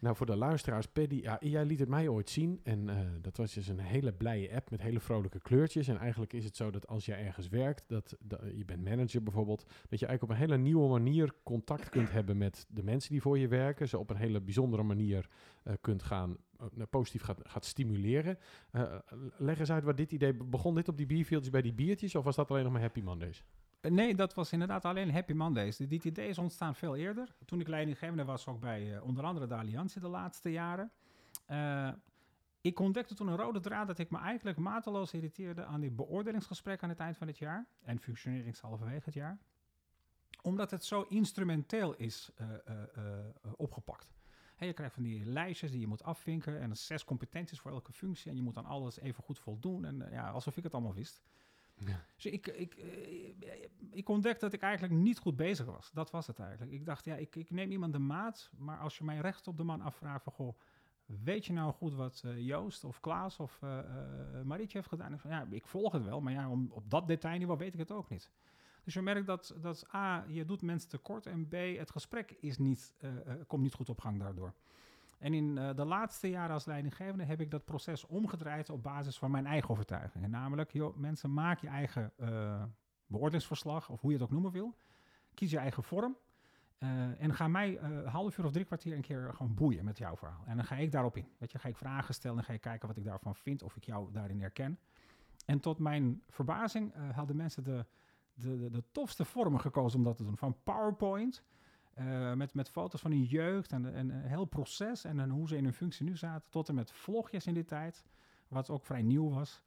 Nou, voor de luisteraars, Paddy, jij liet het mij ooit zien. En uh, dat was dus een hele blije app met hele vrolijke kleurtjes. En eigenlijk is het zo dat als je ergens werkt, dat, je bent manager bijvoorbeeld, dat je eigenlijk op een hele nieuwe manier contact kunt hebben met de mensen die voor je werken. Ze op een hele bijzondere manier uh, kunt gaan, uh, positief gaat, gaat stimuleren. leg eens uit waar dit idee, begon dit op die bierveeltjes bij die biertjes of was dat alleen nog maar Happy Mondays? Nee, dat was inderdaad alleen Happy Mondays. Dit idee is ontstaan veel eerder. Toen ik leidinggevende was, ook bij uh, onder andere de Alliantie de laatste jaren. Uh, ik ontdekte toen een rode draad dat ik me eigenlijk mateloos irriteerde aan die beoordelingsgesprekken aan het eind van het jaar en functioneringshalverwege het jaar. Omdat het zo instrumenteel is opgepakt. Je krijgt van die lijstjes die je moet afvinken en zes competenties voor elke functie en je moet dan alles even goed voldoen. En ja, alsof ik het allemaal wist. Ja. Dus ik, ik, eh, ik ontdekte dat ik eigenlijk niet goed bezig was. Dat was het eigenlijk. Ik dacht, ja, ik, ik neem iemand de maat, maar als je mij recht op de man afvraagt van, goh, weet je nou goed wat uh, Joost of Klaas of uh, Marietje heeft gedaan? Van, ja, ik volg het wel, maar ja, om, op dat detailniveau weet ik het ook niet. Dus je merkt dat, dat A, je doet mensen tekort en B, het gesprek is niet, komt niet goed op gang daardoor. En in uh, de laatste jaren als leidinggevende heb ik dat proces omgedraaid op basis van mijn eigen overtuigingen. Namelijk, joh, mensen, maak je eigen uh, beoordelingsverslag, of hoe je het ook noemen wil. Kies je eigen vorm. Uh, en ga mij een half uur of drie kwartier een keer gewoon boeien met jouw verhaal. En dan ga ik daarop in. Weet je, ga ik vragen stellen en ga ik kijken wat ik daarvan vind, of ik jou daarin herken. En tot mijn verbazing hadden mensen de, de, de, de tofste vormen gekozen om dat te doen. Van PowerPoint uh, met, met foto's van hun jeugd en, en een heel proces en, en hoe ze in hun functie nu zaten, tot en met vlogjes in die tijd, wat ook vrij nieuw was.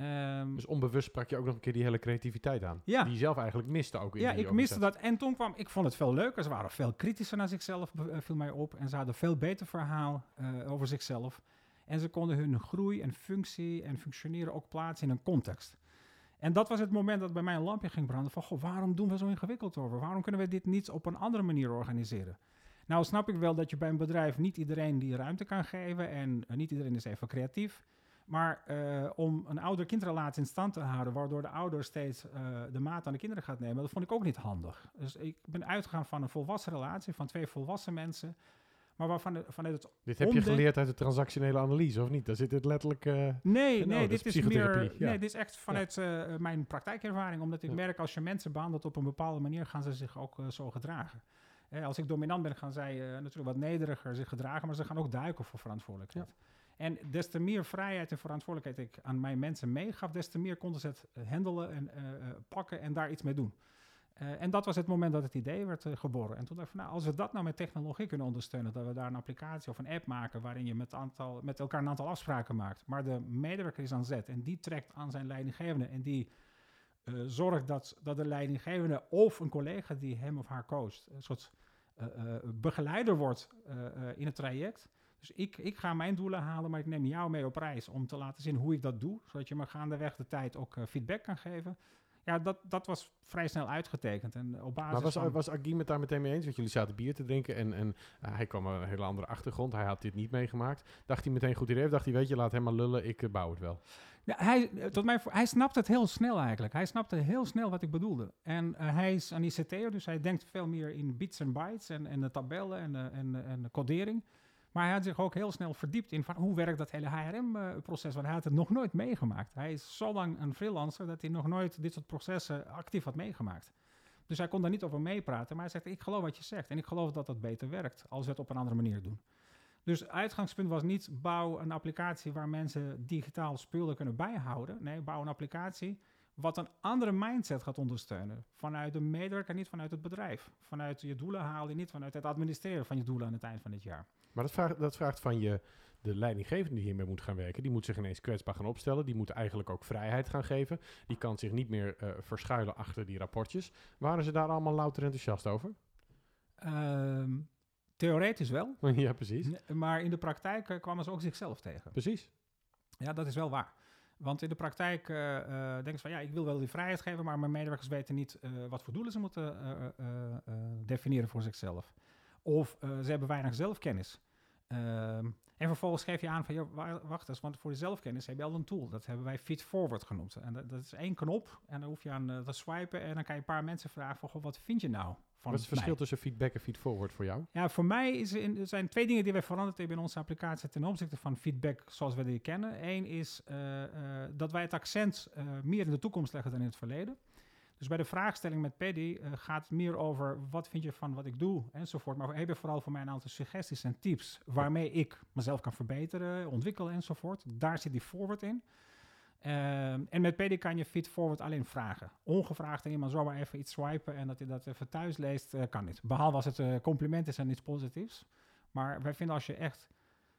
Um, dus onbewust sprak je ook nog een keer die hele creativiteit aan. Ja. Die je zelf eigenlijk miste ook in Ja, ik miste dat. En toen kwam, ik vond het veel leuker. Ze waren veel kritischer naar zichzelf, uh, viel mij op. En ze hadden veel beter verhaal uh, over zichzelf. En ze konden hun groei en functie en functioneren ook plaatsen in een context. En dat was het moment dat bij mij een lampje ging branden van, goh, waarom doen we zo ingewikkeld over? Waarom kunnen we dit niet op een andere manier organiseren? Nou snap ik wel dat je bij een bedrijf niet iedereen die ruimte kan geven en uh, niet iedereen is even creatief. Maar uh, om een ouder-kindrelatie in stand te houden, waardoor de ouder steeds uh, de maat aan de kinderen gaat nemen, dat vond ik ook niet handig. Dus ik ben uitgegaan van een volwassen relatie, van twee volwassen mensen, maar waarvan vanuit het Dit heb je geleerd uit de transactionele analyse, of niet? Daar zit het letterlijk... Uh, nee, nee, dit is, meer... Nee, dit is echt vanuit ja. uh, mijn praktijkervaring. Omdat ik merk, als je mensen behandelt op een bepaalde manier, gaan ze zich ook uh, zo gedragen. als ik dominant ben, gaan zij natuurlijk wat nederiger zich gedragen, maar ze gaan ook duiken voor verantwoordelijkheid. En des te meer vrijheid en verantwoordelijkheid ik aan mijn mensen meegaf, des te meer konden ze het handelen en pakken en daar iets mee doen. Uh, en dat was het moment dat het idee werd uh, geboren. En toen dacht ik van, nou, als we dat nou met technologie kunnen ondersteunen, dat we daar een applicatie of een app maken waarin je met, aantal, met elkaar een aantal afspraken maakt, maar de medewerker is aan zet en die trekt aan zijn leidinggevende en die uh, zorgt dat, dat de leidinggevende of een collega die hem of haar coacht, een soort begeleider wordt in het traject. Dus ik, ik ga mijn doelen halen, maar ik neem jou mee op reis om te laten zien hoe ik dat doe, zodat je me gaandeweg de tijd ook feedback kan geven ja, dat, dat was vrij snel uitgetekend. En op basis maar was, van... was Agim het daar meteen mee eens? Want jullie zaten bier te drinken en, en uh, hij kwam een hele andere achtergrond. Hij had dit niet meegemaakt. Dacht hij meteen goed idee? Of dacht hij, weet je, laat hem maar lullen, ik uh, bouw het wel? Ja, hij, eh, tot mij, hij snapte het heel snel eigenlijk. Hij snapte heel snel wat ik bedoelde. En uh, hij is een ICT'er, dus hij denkt veel meer in bits en bytes en, en de tabellen en, en, en de codering. Maar hij had zich ook heel snel verdiept in van hoe werkt dat hele HRM-proces, want hij had het nog nooit meegemaakt. Hij is zo lang een freelancer dat hij nog nooit dit soort processen actief had meegemaakt. Dus hij kon daar niet over meepraten, maar hij zegt, ik geloof wat je zegt en ik geloof dat dat beter werkt als we het op een andere manier doen. Dus uitgangspunt was niet bouw een applicatie waar mensen digitaal spullen kunnen bijhouden. Nee, bouw een applicatie wat een andere mindset gaat ondersteunen. Vanuit de medewerker, niet vanuit het bedrijf. Vanuit je doelen halen, niet vanuit het administreren van je doelen aan het eind van dit jaar. Maar dat vraagt, dat vraagt van je de leidinggevende die hiermee moet gaan werken, die moet zich ineens kwetsbaar gaan opstellen. Die moet eigenlijk ook vrijheid gaan geven. Die kan zich niet meer uh, verschuilen achter die rapportjes. Waren ze daar allemaal louter enthousiast over? Um, theoretisch wel. ja, precies. Maar in de praktijk uh, kwamen ze ook zichzelf tegen. Precies. Ja, dat is wel waar. Want in de praktijk uh, uh, denken ze van ja, ik wil wel die vrijheid geven, maar mijn medewerkers weten niet wat voor doelen ze moeten definiëren voor zichzelf. Of ze hebben weinig zelfkennis. Ehm, en vervolgens geef je aan van, joh, wacht eens, want voor de zelfkennis heb je al een tool. Dat hebben wij Feed Forward genoemd. En dat, dat is één knop en dan hoef je aan uh, te swipen en dan kan je een paar mensen vragen van, goh, wat vind je nou van Wat is het verschil tussen feedback en feedforward voor jou? Ja, voor mij is er, zijn twee dingen die we veranderd hebben in onze applicatie ten opzichte van feedback zoals we die kennen. Eén is uh, uh, dat wij het accent meer in de toekomst leggen dan in het verleden. Dus bij de vraagstelling met Paddy uh, gaat het meer over wat vind je van wat ik doe enzovoort. Maar we hebben vooral voor mij een aantal suggesties en tips waarmee ik mezelf kan verbeteren, ontwikkelen enzovoort. Daar zit die forward in. Uh, en met Paddy kan je feed forward alleen vragen. Ongevraagd en iemand zomaar even iets swipen en dat hij dat even thuis leest, uh, kan niet. Behalve als het uh, compliment is en iets positiefs. Maar wij vinden als je echt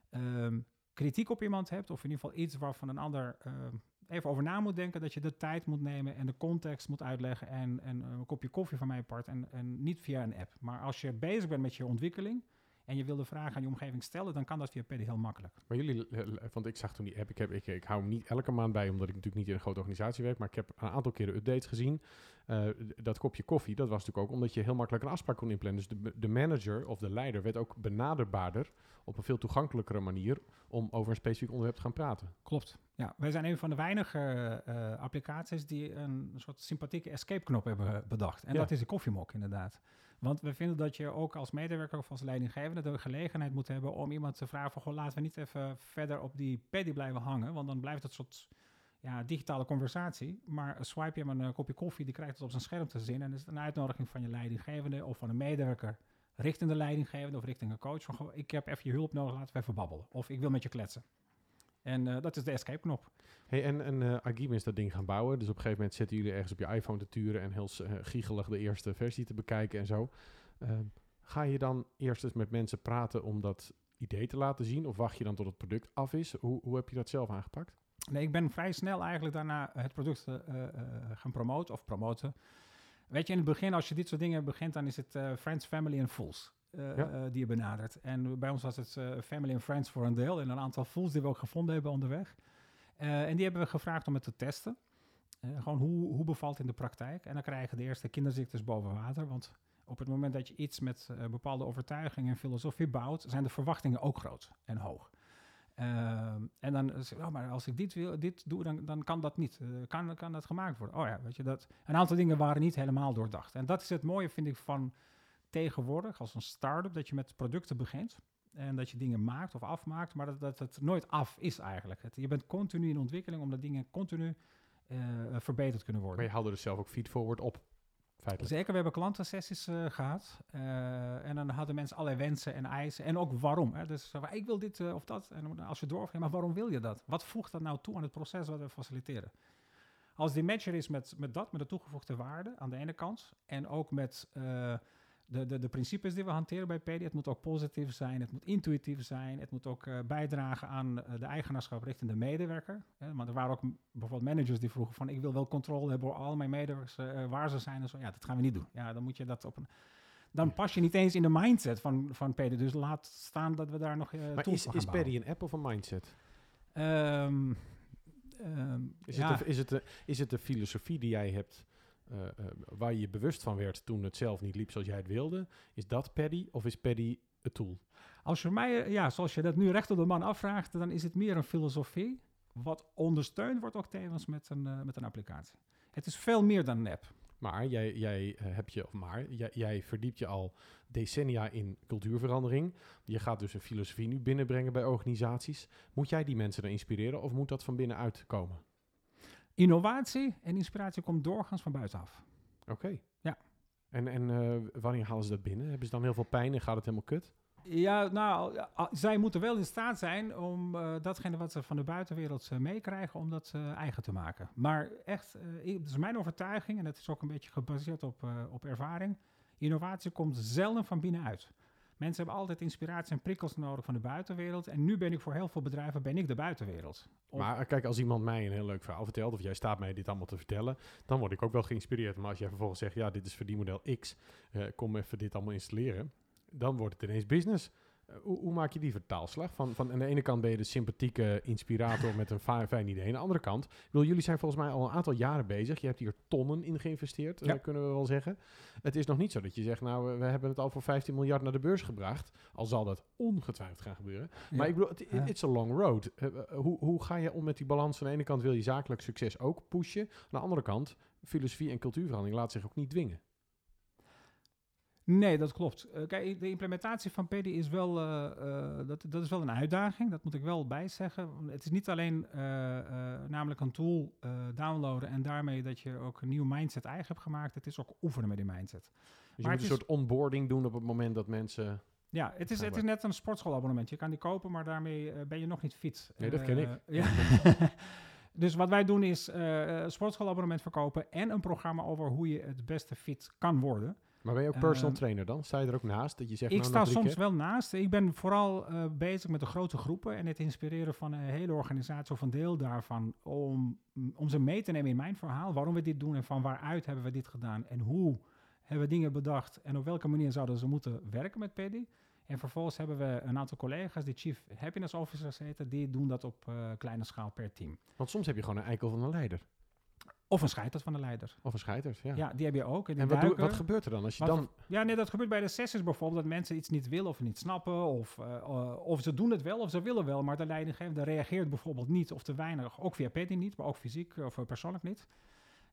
ehm, kritiek op iemand hebt, of in ieder geval iets waarvan een ander ehm, even over na moet denken, dat je de tijd moet nemen en de context moet uitleggen en, en een kopje koffie van mij apart en, en niet via een app. Maar als je bezig bent met je ontwikkeling en je wil de vraag aan je omgeving stellen, dan kan dat via PD heel makkelijk. Maar jullie, want ik zag toen die app, ik, heb, ik, ik hou hem niet elke maand bij, omdat ik natuurlijk niet in een grote organisatie werk, maar ik heb een aantal keren updates gezien. Uh, dat kopje koffie, dat was natuurlijk ook omdat je heel makkelijk een afspraak kon inplannen. Dus de, de manager of de leider werd ook benaderbaarder op een veel toegankelijkere manier om over een specifiek onderwerp te gaan praten. Klopt. Ja, wij zijn een van de weinige uh, applicaties die een soort sympathieke escape-knop hebben bedacht. En ja. dat is de koffiemok, inderdaad. Want we vinden dat je ook als medewerker of als leidinggevende de gelegenheid moet hebben om iemand te vragen van, goh, laten we niet even verder op die paddy blijven hangen, want dan blijft het soort ja, digitale conversatie. Maar swipe je hem een kopje koffie, die krijgt het op zijn scherm te zien en is het een uitnodiging van je leidinggevende of van een medewerker richting de leidinggevende of richting een coach. Van, goh, ik heb even je hulp nodig, laten we even babbelen. Of ik wil met je kletsen. En uh, dat is de escape-knop. Hey, en en uh, Agim is dat ding gaan bouwen. Dus op een gegeven moment zitten jullie ergens op je iPhone te turen en heel uh, giegelig de eerste versie te bekijken en zo. Ehm, ga je dan eerst eens met mensen praten om dat idee te laten zien? Of wacht je dan tot het product af is? Hoe, hoe heb je dat zelf aangepakt? Nee, ik ben vrij snel eigenlijk daarna het product gaan promoten of promoten. Weet je, in het begin, als je dit soort dingen begint, dan is het Friends, Family en Fools ja. uh, die je benadert. En bij ons was het Family en Friends voor een deel en een aantal Fools die we ook gevonden hebben onderweg. en die hebben we gevraagd om het te testen. gewoon hoe, hoe bevalt in de praktijk? En dan krijgen de eerste kinderziektes boven water, want op het moment dat je iets met bepaalde overtuigingen en filosofie bouwt, zijn de verwachtingen ook groot en hoog. En dan oh, maar als ik dit, wil, dit doe, dan, dan kan dat niet. Kan, kan dat gemaakt worden? Oh ja, weet je, dat, een aantal dingen waren niet helemaal doordacht. En dat is het mooie, vind ik, van tegenwoordig als een start-up, dat je met producten begint. En dat je dingen maakt of afmaakt, maar dat, dat het nooit af is eigenlijk. Het, je bent continu in ontwikkeling, omdat dingen continu uh, verbeterd kunnen worden. Maar je haalde er zelf ook feedforward op. Feitelijk. Zeker, we hebben klantensessies uh, gehad. Uh, en dan hadden mensen allerlei wensen en eisen. En ook waarom. Hè? Dus ik wil dit of dat. En als je doorgaat, maar waarom wil je dat? Wat voegt dat nou toe aan het proces wat we faciliteren? Als die matcher is met, met dat, met de toegevoegde waarde aan de ene kant. En ook met de, de, de principes die we hanteren bij PD. Het moet ook positief zijn, het moet intuïtief zijn. Het moet ook bijdragen aan de eigenaarschap richting de medewerker. Hè? Maar er waren ook bijvoorbeeld managers die vroegen van... ik wil wel controle hebben over al mijn medewerkers, waar ze zijn en zo. Ja, dat gaan we niet doen. Ja, dan moet je dat op een... Dan pas je niet eens in de mindset van, van PD. Dus laat staan dat we daar nog uh, Maar is, is Paddy een app of een mindset? Um, um, is, ja. het is, het is het de filosofie die jij hebt... Uh, uh, waar je je bewust van werd toen het zelf niet liep zoals jij het wilde. Is dat Paddy of is Paddy het tool? Als voor mij, ja, zoals je dat nu recht op de man afvraagt, dan is het meer een filosofie. Wat ondersteund wordt ook tevens met een, uh, met een applicatie. Het is veel meer dan app. Maar jij, jij heb je, of maar, jij, jij, verdiept je al decennia in cultuurverandering. Je gaat dus een filosofie nu binnenbrengen bij organisaties. Moet jij die mensen dan inspireren of moet dat van binnenuit komen? Innovatie en inspiratie komt doorgaans van buitenaf. Oké. Okay. Ja. En, en uh, wanneer halen ze dat binnen? Hebben ze dan heel veel pijn en gaat het helemaal kut? Ja, nou, zij moeten wel in staat zijn om uh, datgene wat ze van de buitenwereld uh, meekrijgen, om dat eigen te maken. Maar echt, dat is mijn overtuiging, en dat is ook een beetje gebaseerd op, op ervaring. Innovatie komt zelden van binnenuit. Mensen hebben altijd inspiratie en prikkels nodig van de buitenwereld. En nu ben ik voor heel veel bedrijven ben ik de buitenwereld. Maar kijk, als iemand mij een heel leuk verhaal vertelt, of jij staat mij dit allemaal te vertellen, dan word ik ook wel geïnspireerd. Maar als jij vervolgens zegt, ja, dit is verdienmodel X, kom even dit allemaal installeren dan wordt het ineens business. Eh, hoe, hoe, maak je die vertaalslag? Van, van aan de ene kant ben je de sympathieke inspirator met een fijn idee. Aan de andere kant, wil, jullie zijn volgens mij al een aantal jaren bezig. Je hebt hier tonnen in geïnvesteerd, eh, kunnen we wel zeggen. Het is nog niet zo dat je zegt, nou, we hebben het al voor 15 miljard naar de beurs gebracht. Al zal dat ongetwijfeld gaan gebeuren. Maar ik bedoel, is een long road. Uh, hoe, hoe ga je om met die balans? Aan de ene kant wil je zakelijk succes ook pushen. Aan de andere kant, filosofie en cultuurverandering laat zich ook niet dwingen. Nee, dat klopt. Uh, kijk, de implementatie van PEDI is wel, uh, uh, dat, dat is wel een uitdaging. Dat moet ik wel bijzeggen. Het is niet alleen namelijk een tool downloaden en daarmee dat je ook een nieuw mindset eigen hebt gemaakt. Het is ook oefenen met die mindset. Dus je moet een soort onboarding doen op het moment dat mensen... Ja, het is, het is net een sportschoolabonnement. Je kan die kopen, maar daarmee ben je nog niet fit. Nee, dat ken ik. Ja. dus wat wij doen is sportschoolabonnement verkopen en een programma over hoe je het beste fit kan worden. Maar ben je ook personal ehm, trainer dan? Sta je er ook naast? Dat je zegt, ik nou, sta soms wel naast. Ik ben vooral uh, bezig met de grote groepen en het inspireren van een hele organisatie of een deel daarvan om, om ze mee te nemen in mijn verhaal. Waarom we dit doen en van waaruit hebben we dit gedaan en hoe hebben we dingen bedacht en op welke manier zouden ze moeten werken met Paddy. En vervolgens hebben we een aantal collega's die Chief Happiness Officers heten, die doen dat op uh, kleine schaal per team. Want soms heb je gewoon een eikel van een leider. Of een scheiterd van de leider. Of een scheiterd, ja. Ja, die heb je ook. En, wat, wat, gebeurt er dan als je dan... Ja, nee, dat gebeurt bij de sessies bijvoorbeeld. Dat mensen iets niet willen of niet snappen. Of, uh, of ze doen het wel of ze willen wel. Maar de leidinggevende reageert bijvoorbeeld niet of te weinig. Ook via petty niet, maar ook fysiek of persoonlijk niet.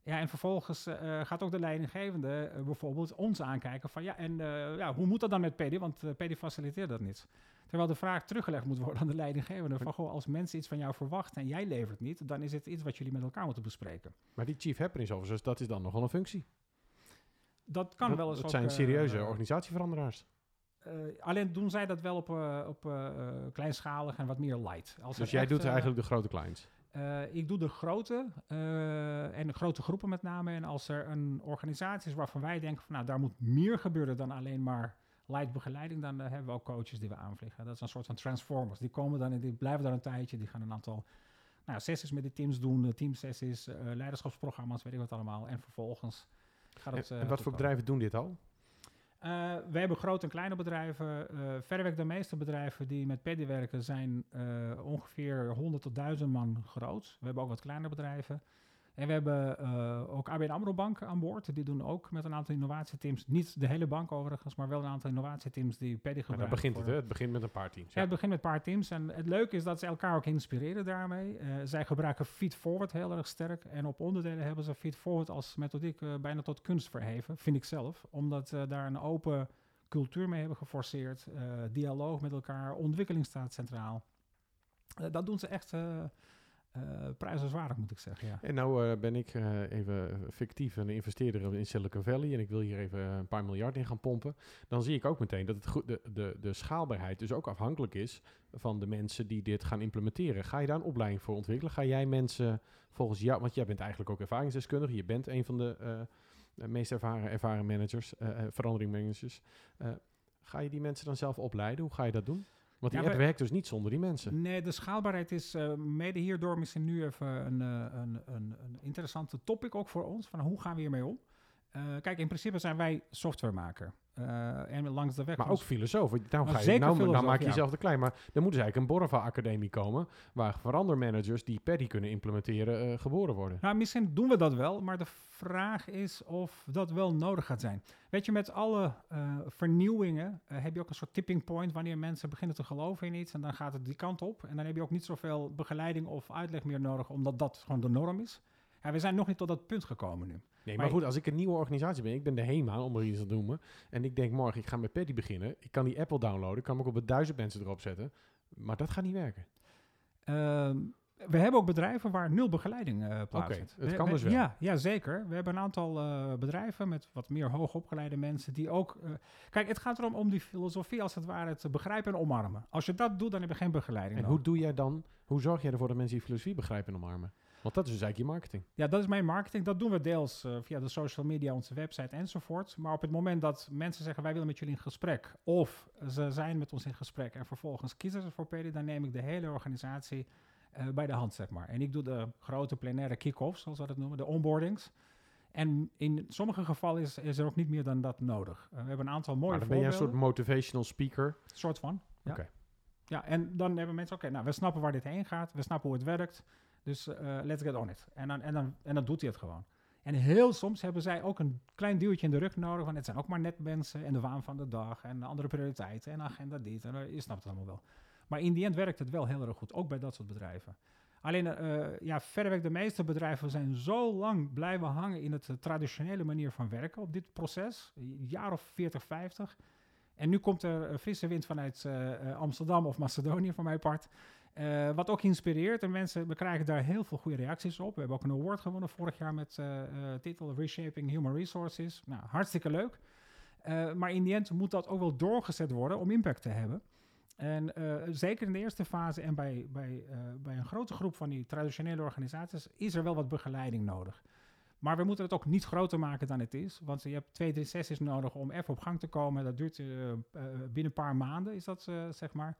Ja, en vervolgens uh, gaat ook de leidinggevende uh, bijvoorbeeld ons aankijken van... Ja, en ja, hoe moet dat dan met PD? Want PD faciliteert dat niet. Terwijl de vraag teruggelegd moet worden aan de leidinggevende. Van goh, als mensen iets van jou verwachten en jij levert niet, dan is het iets wat jullie met elkaar moeten bespreken. Maar die chief happiness officers, dat is dan nogal een functie. Dat kan wel eens. Dat zijn serieuze uh, organisatieveranderaars. Uh, alleen doen zij dat wel op, uh, op kleinschalig en wat meer light. Als dus jij doet eigenlijk de grote clients? ik doe de grote en de grote groepen met name. En als er een organisatie is waarvan wij denken van nou daar moet meer gebeuren dan alleen maar light begeleiding, dan hebben we ook coaches die we aanvliegen. Dat is een soort van transformers. Die komen dan en die blijven daar een tijdje. Die gaan een aantal nou, sessies met de teams doen, teamsessies, uh, leiderschapsprogramma's, weet ik wat allemaal. En vervolgens gaat het. en, wat voor bedrijven doen dit al? Uh, we hebben grote en kleine bedrijven. Uh, verreweg de meeste bedrijven die met PEDI werken zijn ongeveer 100 tot 1000 man groot. We hebben ook wat kleine bedrijven. En we hebben uh, ook ABN AMRO Bank aan boord. Die doen ook met een aantal innovatieteams. Niet de hele bank overigens, maar wel een aantal innovatieteams die Paddy gebruiken. En begint het, hè? Het begint met een paar teams. Ja. het begint met een paar teams. En het leuke is dat ze elkaar ook inspireren daarmee. Uh, zij gebruiken Feed Forward heel erg sterk. En op onderdelen hebben ze Feed Forward als methodiek uh, bijna tot kunst verheven, vind ik zelf. Omdat ze daar een open cultuur mee hebben geforceerd. dialoog met elkaar, ontwikkeling staat centraal. dat doen ze echt uh, prijzenswaardig, moet ik zeggen. Ja. En nou uh, ben ik uh, even fictief een investeerder in Silicon Valley en ik wil hier even een paar miljard in gaan pompen. Dan zie ik ook meteen dat het goed, de, de, de schaalbaarheid dus ook afhankelijk is van de mensen die dit gaan implementeren. Ga je daar een opleiding voor ontwikkelen? Ga jij mensen volgens jou, want jij bent eigenlijk ook ervaringsdeskundige, je bent een van de meest ervaren, ervaren managers, verandering managers. ga je die mensen dan zelf opleiden? Hoe ga je dat doen? Want die ja, app werkt dus niet zonder die mensen. Nee, de schaalbaarheid is uh, mede hierdoor misschien nu even een, uh, een, een, een, interessante topic ook voor ons. Van hoe gaan we hiermee om? Uh, kijk, in principe zijn wij softwaremaker. Uh, en langs de weg. Maar ook filosoof. Nou, ga je, nou, nou maak je jezelf te klein. Maar dan moeten ze eigenlijk een Borva-academie komen. waar verandermanagers die Paddy kunnen implementeren uh, geboren worden. Nou, misschien doen we dat wel. Maar de vraag is of dat wel nodig gaat zijn. Weet je, met alle uh, vernieuwingen heb je ook een soort tipping point. wanneer mensen beginnen te geloven in iets. en dan gaat het die kant op. En dan heb je ook niet zoveel begeleiding of uitleg meer nodig. omdat dat gewoon de norm is. Ja, we zijn nog niet tot dat punt gekomen nu. Nee, maar, goed, als ik een nieuwe organisatie ben, ik ben de HEMA, om er iets te noemen, en ik denk morgen, ik ga met Paddy beginnen, ik kan die Apple downloaden, kan ik op een duizend mensen erop zetten, maar dat gaat niet werken. Ehm, We hebben ook bedrijven waar nul begeleiding uh, plaatsvindt. Oké, het kan dus wel. Ja, ja, zeker. We hebben een aantal uh, bedrijven met wat meer hoogopgeleide mensen die ook... Uh, kijk, het gaat erom om die filosofie als het ware te begrijpen en omarmen. Als je dat doet, dan heb je geen begeleiding En hoe doe jij dan, hoe zorg jij ervoor dat mensen die filosofie begrijpen en omarmen? Want dat is dus eigenlijk je marketing. Ja, dat is mijn marketing. Dat doen we deels via de social media, onze website enzovoort. Maar op het moment dat mensen zeggen, wij willen met jullie in gesprek... of ze zijn met ons in gesprek en vervolgens kiezen ze voor PD... dan neem ik de hele organisatie uh, bij de hand, zeg maar. En ik doe de grote plenaire kick-offs, zoals we dat noemen, de onboardings. En in sommige gevallen is, is er ook niet meer dan dat nodig. Uh, we hebben een aantal mooie maar dan ben je een soort motivational speaker? soort van, ja. Okay. Ja, en dan hebben mensen, oké, okay, nou, we snappen waar dit heen gaat. We snappen hoe het werkt. Dus uh, let's get on it. En dan, en, dan, en dan doet hij het gewoon. En heel soms hebben zij ook een klein duwtje in de rug nodig. Want het zijn ook maar net mensen en de waan van de dag en andere prioriteiten en agenda dit. En je snapt het allemaal wel. Maar in die end werkt het wel heel erg goed, ook bij dat soort bedrijven. Alleen, uh, ja, verreweg de meeste bedrijven zijn zo lang blijven hangen in het uh, traditionele manier van werken op dit proces. Een jaar of 40, 50. En nu komt er frisse wind vanuit Amsterdam of Macedonië, voor mijn part. Wat ook inspireert. En mensen, we krijgen daar heel veel goede reacties op. We hebben ook een award gewonnen vorig jaar met titel Reshaping Human Resources. Nou, hartstikke leuk. maar in die end moet dat ook wel doorgezet worden om impact te hebben. En zeker in de eerste fase en bij, bij, bij een grote groep van die traditionele organisaties is er wel wat begeleiding nodig. Maar we moeten het ook niet groter maken dan het is. Want je hebt twee, drie sessies nodig om even op gang te komen. Dat duurt binnen een paar maanden, is dat zeg maar.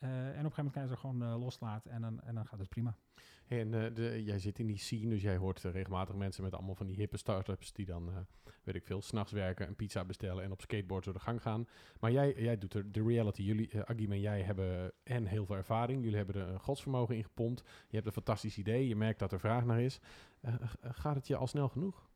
En op een gegeven moment kan je ze gewoon loslaten en dan, en dan gaat het prima. En uh, de, jij zit in die scene, dus jij hoort regelmatig mensen met allemaal van die hippe startups die dan, weet ik veel, s'nachts werken, een pizza bestellen en op skateboard door de gang gaan. Maar jij, jij doet er de reality. Jullie, Agim en jij hebben en heel veel ervaring. Jullie hebben er een godsvermogen in gepompt. Je hebt een fantastisch idee. Je merkt dat er vraag naar is. gaat het je al snel genoeg?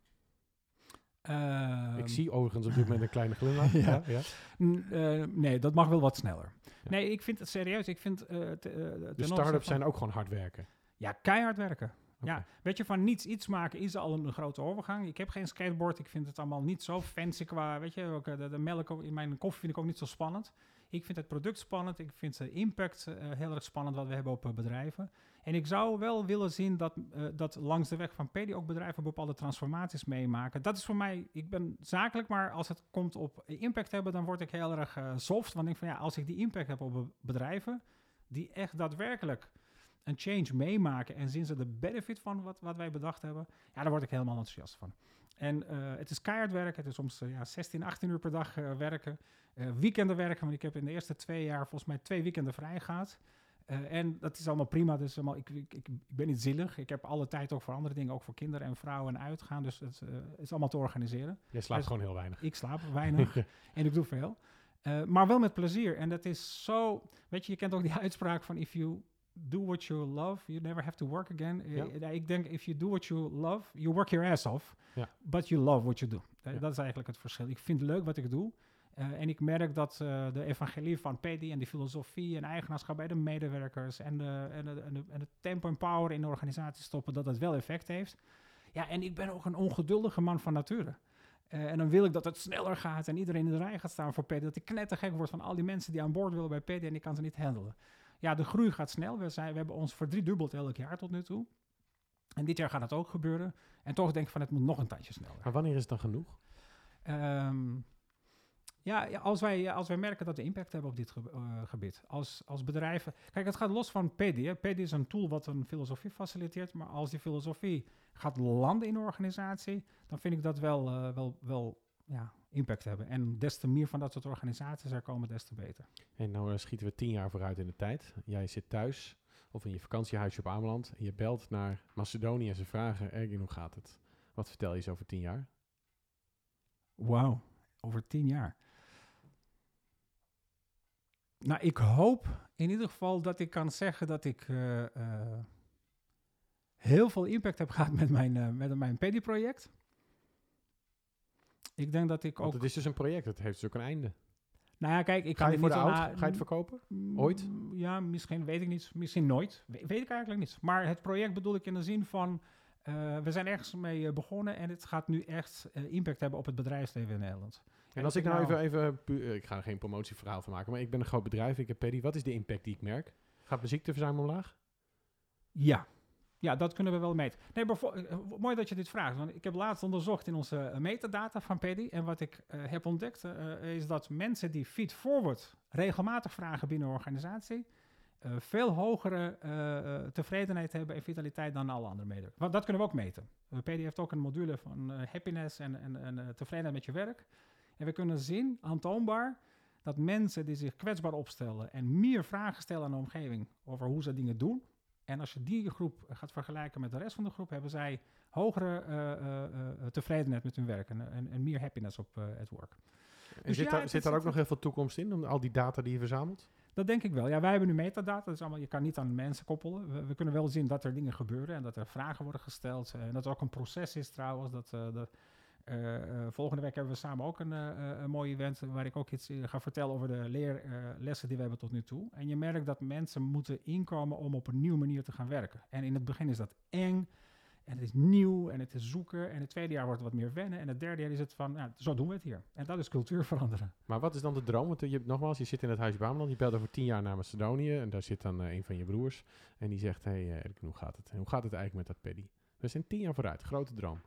Um, ik zie overigens op dit moment een kleine glimlach. ja. ja, ja. nee, dat mag wel wat sneller. Nee, ik vind het serieus. Ik vind, de start-ups zijn ook gewoon hard werken. Ja, keihard werken. Okay. Ja, weet je, van niets iets maken is al een, grote overgang. Ik heb geen skateboard, ik vind het allemaal niet zo fancy qua, weet je, ook, de, de melk in mijn koffie vind ik ook niet zo spannend. Ik vind het product spannend, ik vind de impact uh, heel erg spannend wat we hebben op bedrijven. En ik zou wel willen zien dat, uh, dat langs de weg van PD ook bedrijven bepaalde transformaties meemaken. Dat is voor mij, ik ben zakelijk, maar als het komt op impact hebben, dan word ik heel erg soft. Want ik denk van ja, als ik die impact heb op bedrijven, die echt daadwerkelijk een change meemaken en zien ze de benefit van wat, wat wij bedacht hebben, ja, daar word ik helemaal enthousiast van. En uh, het is keihard werken, het is soms uh, ja, 16, 18 uur per dag uh, werken. weekenden werken, want ik heb in de eerste twee jaar volgens mij twee weekenden vrij gehad. En dat is allemaal prima, dus allemaal, ik, ik, ik, ben niet zielig. Ik heb alle tijd ook voor andere dingen, ook voor kinderen en vrouwen en uitgaan. Dus het is allemaal te organiseren. Je slaapt dus, gewoon heel weinig. Ik slaap weinig en ik doe veel. maar wel met plezier. En dat is zo, weet je, je kent ook die uitspraak van if you do what you love, you never have to work again. Ja. ik denk, if you do what you love, you work your ass off, ja. but you love what you do. Dat, dat is eigenlijk het verschil. Ik vind het leuk wat ik doe. Uh, en ik merk dat uh, de evangelie van PD en die filosofie en eigenaarschap bij de medewerkers en de, en de, en de, en de tempo en power in de organisatie stoppen, dat dat wel effect heeft. Ja, en ik ben ook een ongeduldige man van nature. Uh, en dan wil ik dat het sneller gaat en iedereen in de rij gaat staan voor PD. Dat ik knettergek word van al die mensen die aan boord willen bij PD en ik kan ze niet handelen ja, de groei gaat snel. We, zijn, we hebben ons verdriedubbeld elk jaar tot nu toe. En dit jaar gaat het ook gebeuren. En toch denk ik van het moet nog een tijdje sneller. Maar wanneer is het dan genoeg? Um, ja, als, wij, als wij merken dat we impact hebben op dit ge uh, gebied. Als, als bedrijven. Kijk, het gaat los van PD. PD is een tool wat een filosofie faciliteert. Maar als die filosofie gaat landen in de organisatie, dan vind ik dat wel, uh, wel, wel ja, impact hebben. En des te meer van dat soort organisaties er komen, des te beter. En nou uh, schieten we tien jaar vooruit in de tijd. Jij zit thuis of in je vakantiehuisje op Ameland en je belt naar Macedonië en ze vragen, Ergin, hoe gaat het? Wat vertel je zo over tien jaar? Wauw, over tien jaar. Nou, ik hoop in ieder geval dat ik kan zeggen dat ik uh, uh, heel veel impact heb gehad met mijn, uh, met mijn PEDI-project. Ik denk dat ik Want ook... het is dus een project, het heeft dus ook een einde. Nou ja, kijk, ik Ga kan je voor de oud? Ga je het verkopen? Mm, Ooit? Ja, misschien, weet ik niet. Misschien nooit. We- weet ik eigenlijk niet. Maar het project bedoel ik in de zin van... eh, we zijn ergens mee eh, begonnen en het gaat nu echt eh, impact hebben op het bedrijfsleven in Nederland. En als ik nou even, even pu- eh, ik ga er geen promotieverhaal van maken, maar ik ben een groot bedrijf, ik heb Paddy. Wat is de impact die ik merk? Gaat mijn ziekteverzuim omlaag? Ja. Ja, dat kunnen we wel meten. Nee, uh, mooi dat je dit vraagt. Want ik heb laatst onderzocht in onze metadata van Paddy. En wat ik heb ontdekt is dat mensen die feed-forward regelmatig vragen binnen een organisatie uh, veel hogere uh, tevredenheid hebben en vitaliteit dan alle andere medewerkers. Want dat kunnen we ook meten. PD heeft ook een module van happiness en, en, en tevredenheid met je werk. En we kunnen zien, aantoonbaar, dat mensen die zich kwetsbaar opstellen en meer vragen stellen aan de omgeving over hoe ze dingen doen. En als je die groep gaat vergelijken met de rest van de groep, hebben zij hogere tevredenheid met hun werk en, en, en meer happiness op het werk. En dus zit, daar, zit daar ook nog heel veel toekomst in, om al die data die je verzamelt? Dat denk ik wel. Ja, wij hebben nu metadata. Dat is allemaal, je kan niet aan mensen koppelen. We, kunnen wel zien dat er dingen gebeuren en dat er vragen worden gesteld. En dat er ook een proces is trouwens. Dat, uh, volgende week hebben we samen ook een, een mooi event waar ik ook iets ga vertellen over de leerlessen die we hebben tot nu toe. En je merkt dat mensen moeten inkomen om op een nieuwe manier te gaan werken. En in het begin is dat eng. En het is nieuw en het is zoeken. En het tweede jaar wordt het wat meer wennen. En het derde jaar is het van, ja, zo doen we het hier. En dat is cultuur veranderen. Maar wat is dan de droom? Want je, nogmaals, je zit in het huis Bameland. Je belt over tien jaar naar Macedonië. En daar zit dan uh, een van je broers. En die zegt, hé hey, uh, hoe gaat het? Hoe gaat het eigenlijk met dat paddy? We zijn tien jaar vooruit. Grote droom.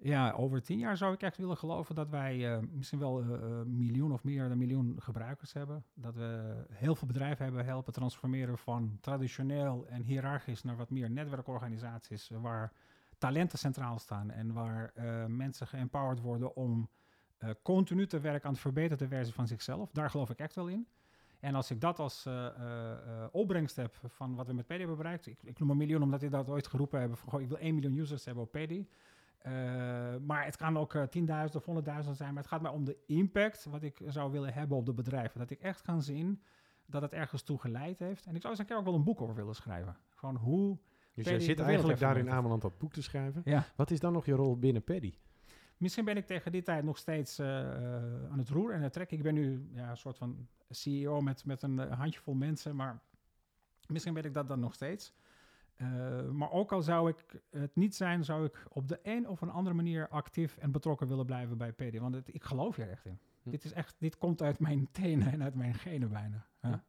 Ja, over tien jaar zou ik echt willen geloven dat wij uh, misschien wel een uh, miljoen of meer dan miljoen gebruikers hebben. Dat we heel veel bedrijven hebben helpen transformeren van traditioneel en hiërarchisch naar wat meer netwerkorganisaties waar talenten centraal staan en waar mensen geempowered worden om continu te werken aan het verbeterde versie van zichzelf. Daar geloof ik echt wel in. En als ik dat als opbrengst heb van wat we met PD hebben bereikt, ik, ik noem een miljoen omdat ik dat ooit geroepen hebben, ik wil 1 miljoen users hebben op PD uh, maar het kan ook uh, eh, 10.000 of 100.000 zijn. Maar het gaat mij om de impact wat ik zou willen hebben op de bedrijven. Dat ik echt kan zien dat het ergens toe geleid heeft. En ik zou eens een keer ook wel een boek over willen schrijven. Gewoon hoe. Dus jij zit eigenlijk daar in Ameland dat boek te schrijven. Ja. Wat is dan nog je rol binnen Paddy? Misschien ben ik tegen die tijd nog steeds uh, aan het roer en het trekken. Ik ben nu ja, een soort van CEO met, met een handjevol mensen. Maar misschien ben ik dat dan nog steeds. Uh, maar ook al zou ik het niet zijn, zou ik op de een of een andere manier actief en betrokken willen blijven bij PD. Want het, ik geloof hier echt in. Hm. Dit, is echt, dit komt uit mijn tenen en uit mijn genen bijna. Ja.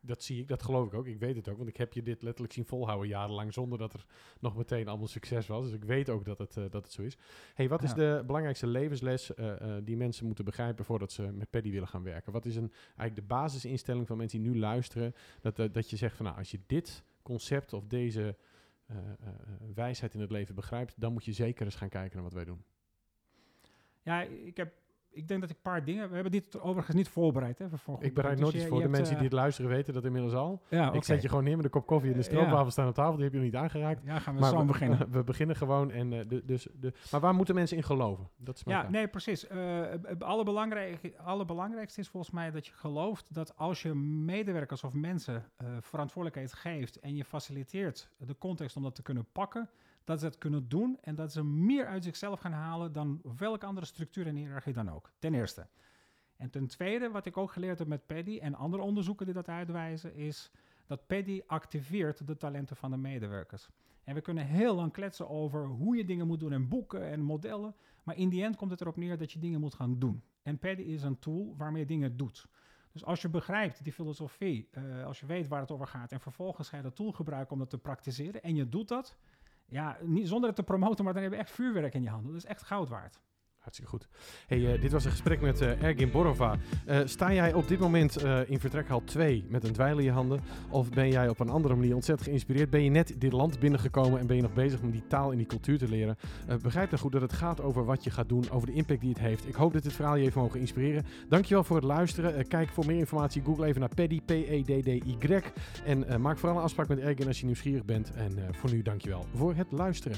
Dat zie ik, dat geloof ik ook. Ik weet het ook, want ik heb je dit letterlijk zien volhouden jarenlang zonder dat er nog meteen allemaal succes was. Dus ik weet ook dat het, uh, dat het zo is. hey, wat is de belangrijkste levensles uh, uh, die mensen moeten begrijpen voordat ze met Paddy willen gaan werken? Wat is een, eigenlijk de basisinstelling van mensen die nu luisteren? Dat, dat je zegt van nou, als je dit concept of deze uh, uh, wijsheid in het leven begrijpt, dan moet je zeker eens gaan kijken naar wat wij doen. Ja, ik heb ik denk dat ik een paar dingen... We hebben dit overigens niet voorbereid. Hè, voor ik bereid nooit iets voor. De mensen die dit luisteren weten dat inmiddels al. Ja, Ik zet je gewoon neer met een kop koffie en de stroopwafel staan op tafel. Die heb je nog niet aangeraakt. Ja, gaan we maar we, beginnen. We beginnen gewoon. En, uh, de, dus de, maar waar moeten mensen in geloven? Dat is ja, nee, precies. Uh, alle allerbelangrijkste is volgens mij dat je gelooft dat als je medewerkers of mensen uh, verantwoordelijkheid geeft en je faciliteert de context om dat te kunnen pakken dat ze het kunnen doen en dat ze meer uit zichzelf gaan halen dan welke andere structuur en hiërarchie dan ook. Ten eerste. En ten tweede, wat ik ook geleerd heb met Paddy en andere onderzoeken die dat uitwijzen, is dat Paddy activeert de talenten van de medewerkers. En we kunnen heel lang kletsen over hoe je dingen moet doen en boeken en modellen. Maar in die end komt het erop neer dat je dingen moet gaan doen. En Paddy is een tool waarmee je dingen doet. Dus als je begrijpt die filosofie, uh, als je weet waar het over gaat en vervolgens ga je dat tool gebruiken om dat te praktiseren en je doet dat, ja, niet, zonder het te promoten, maar dan heb je echt vuurwerk in je handen. Dat is echt goud waard. Hartstikke goed. Hey, uh, dit was een gesprek met uh, Ergin Borova. Uh, sta jij op dit moment in vertrekhal 2 met een dweil in je handen? Of ben jij op een andere manier ontzettend geïnspireerd? Ben je net dit land binnengekomen en ben je nog bezig om die taal en die cultuur te leren? begrijp dan goed dat het gaat over wat je gaat doen, over de impact die het heeft. Ik hoop dat dit verhaal je heeft mogen inspireren. Dankjewel voor het luisteren. kijk voor meer informatie, google even naar Paddy, P-E-D-D-Y. En maak vooral een afspraak met Ergin als je nieuwsgierig bent. En voor nu dankjewel voor het luisteren.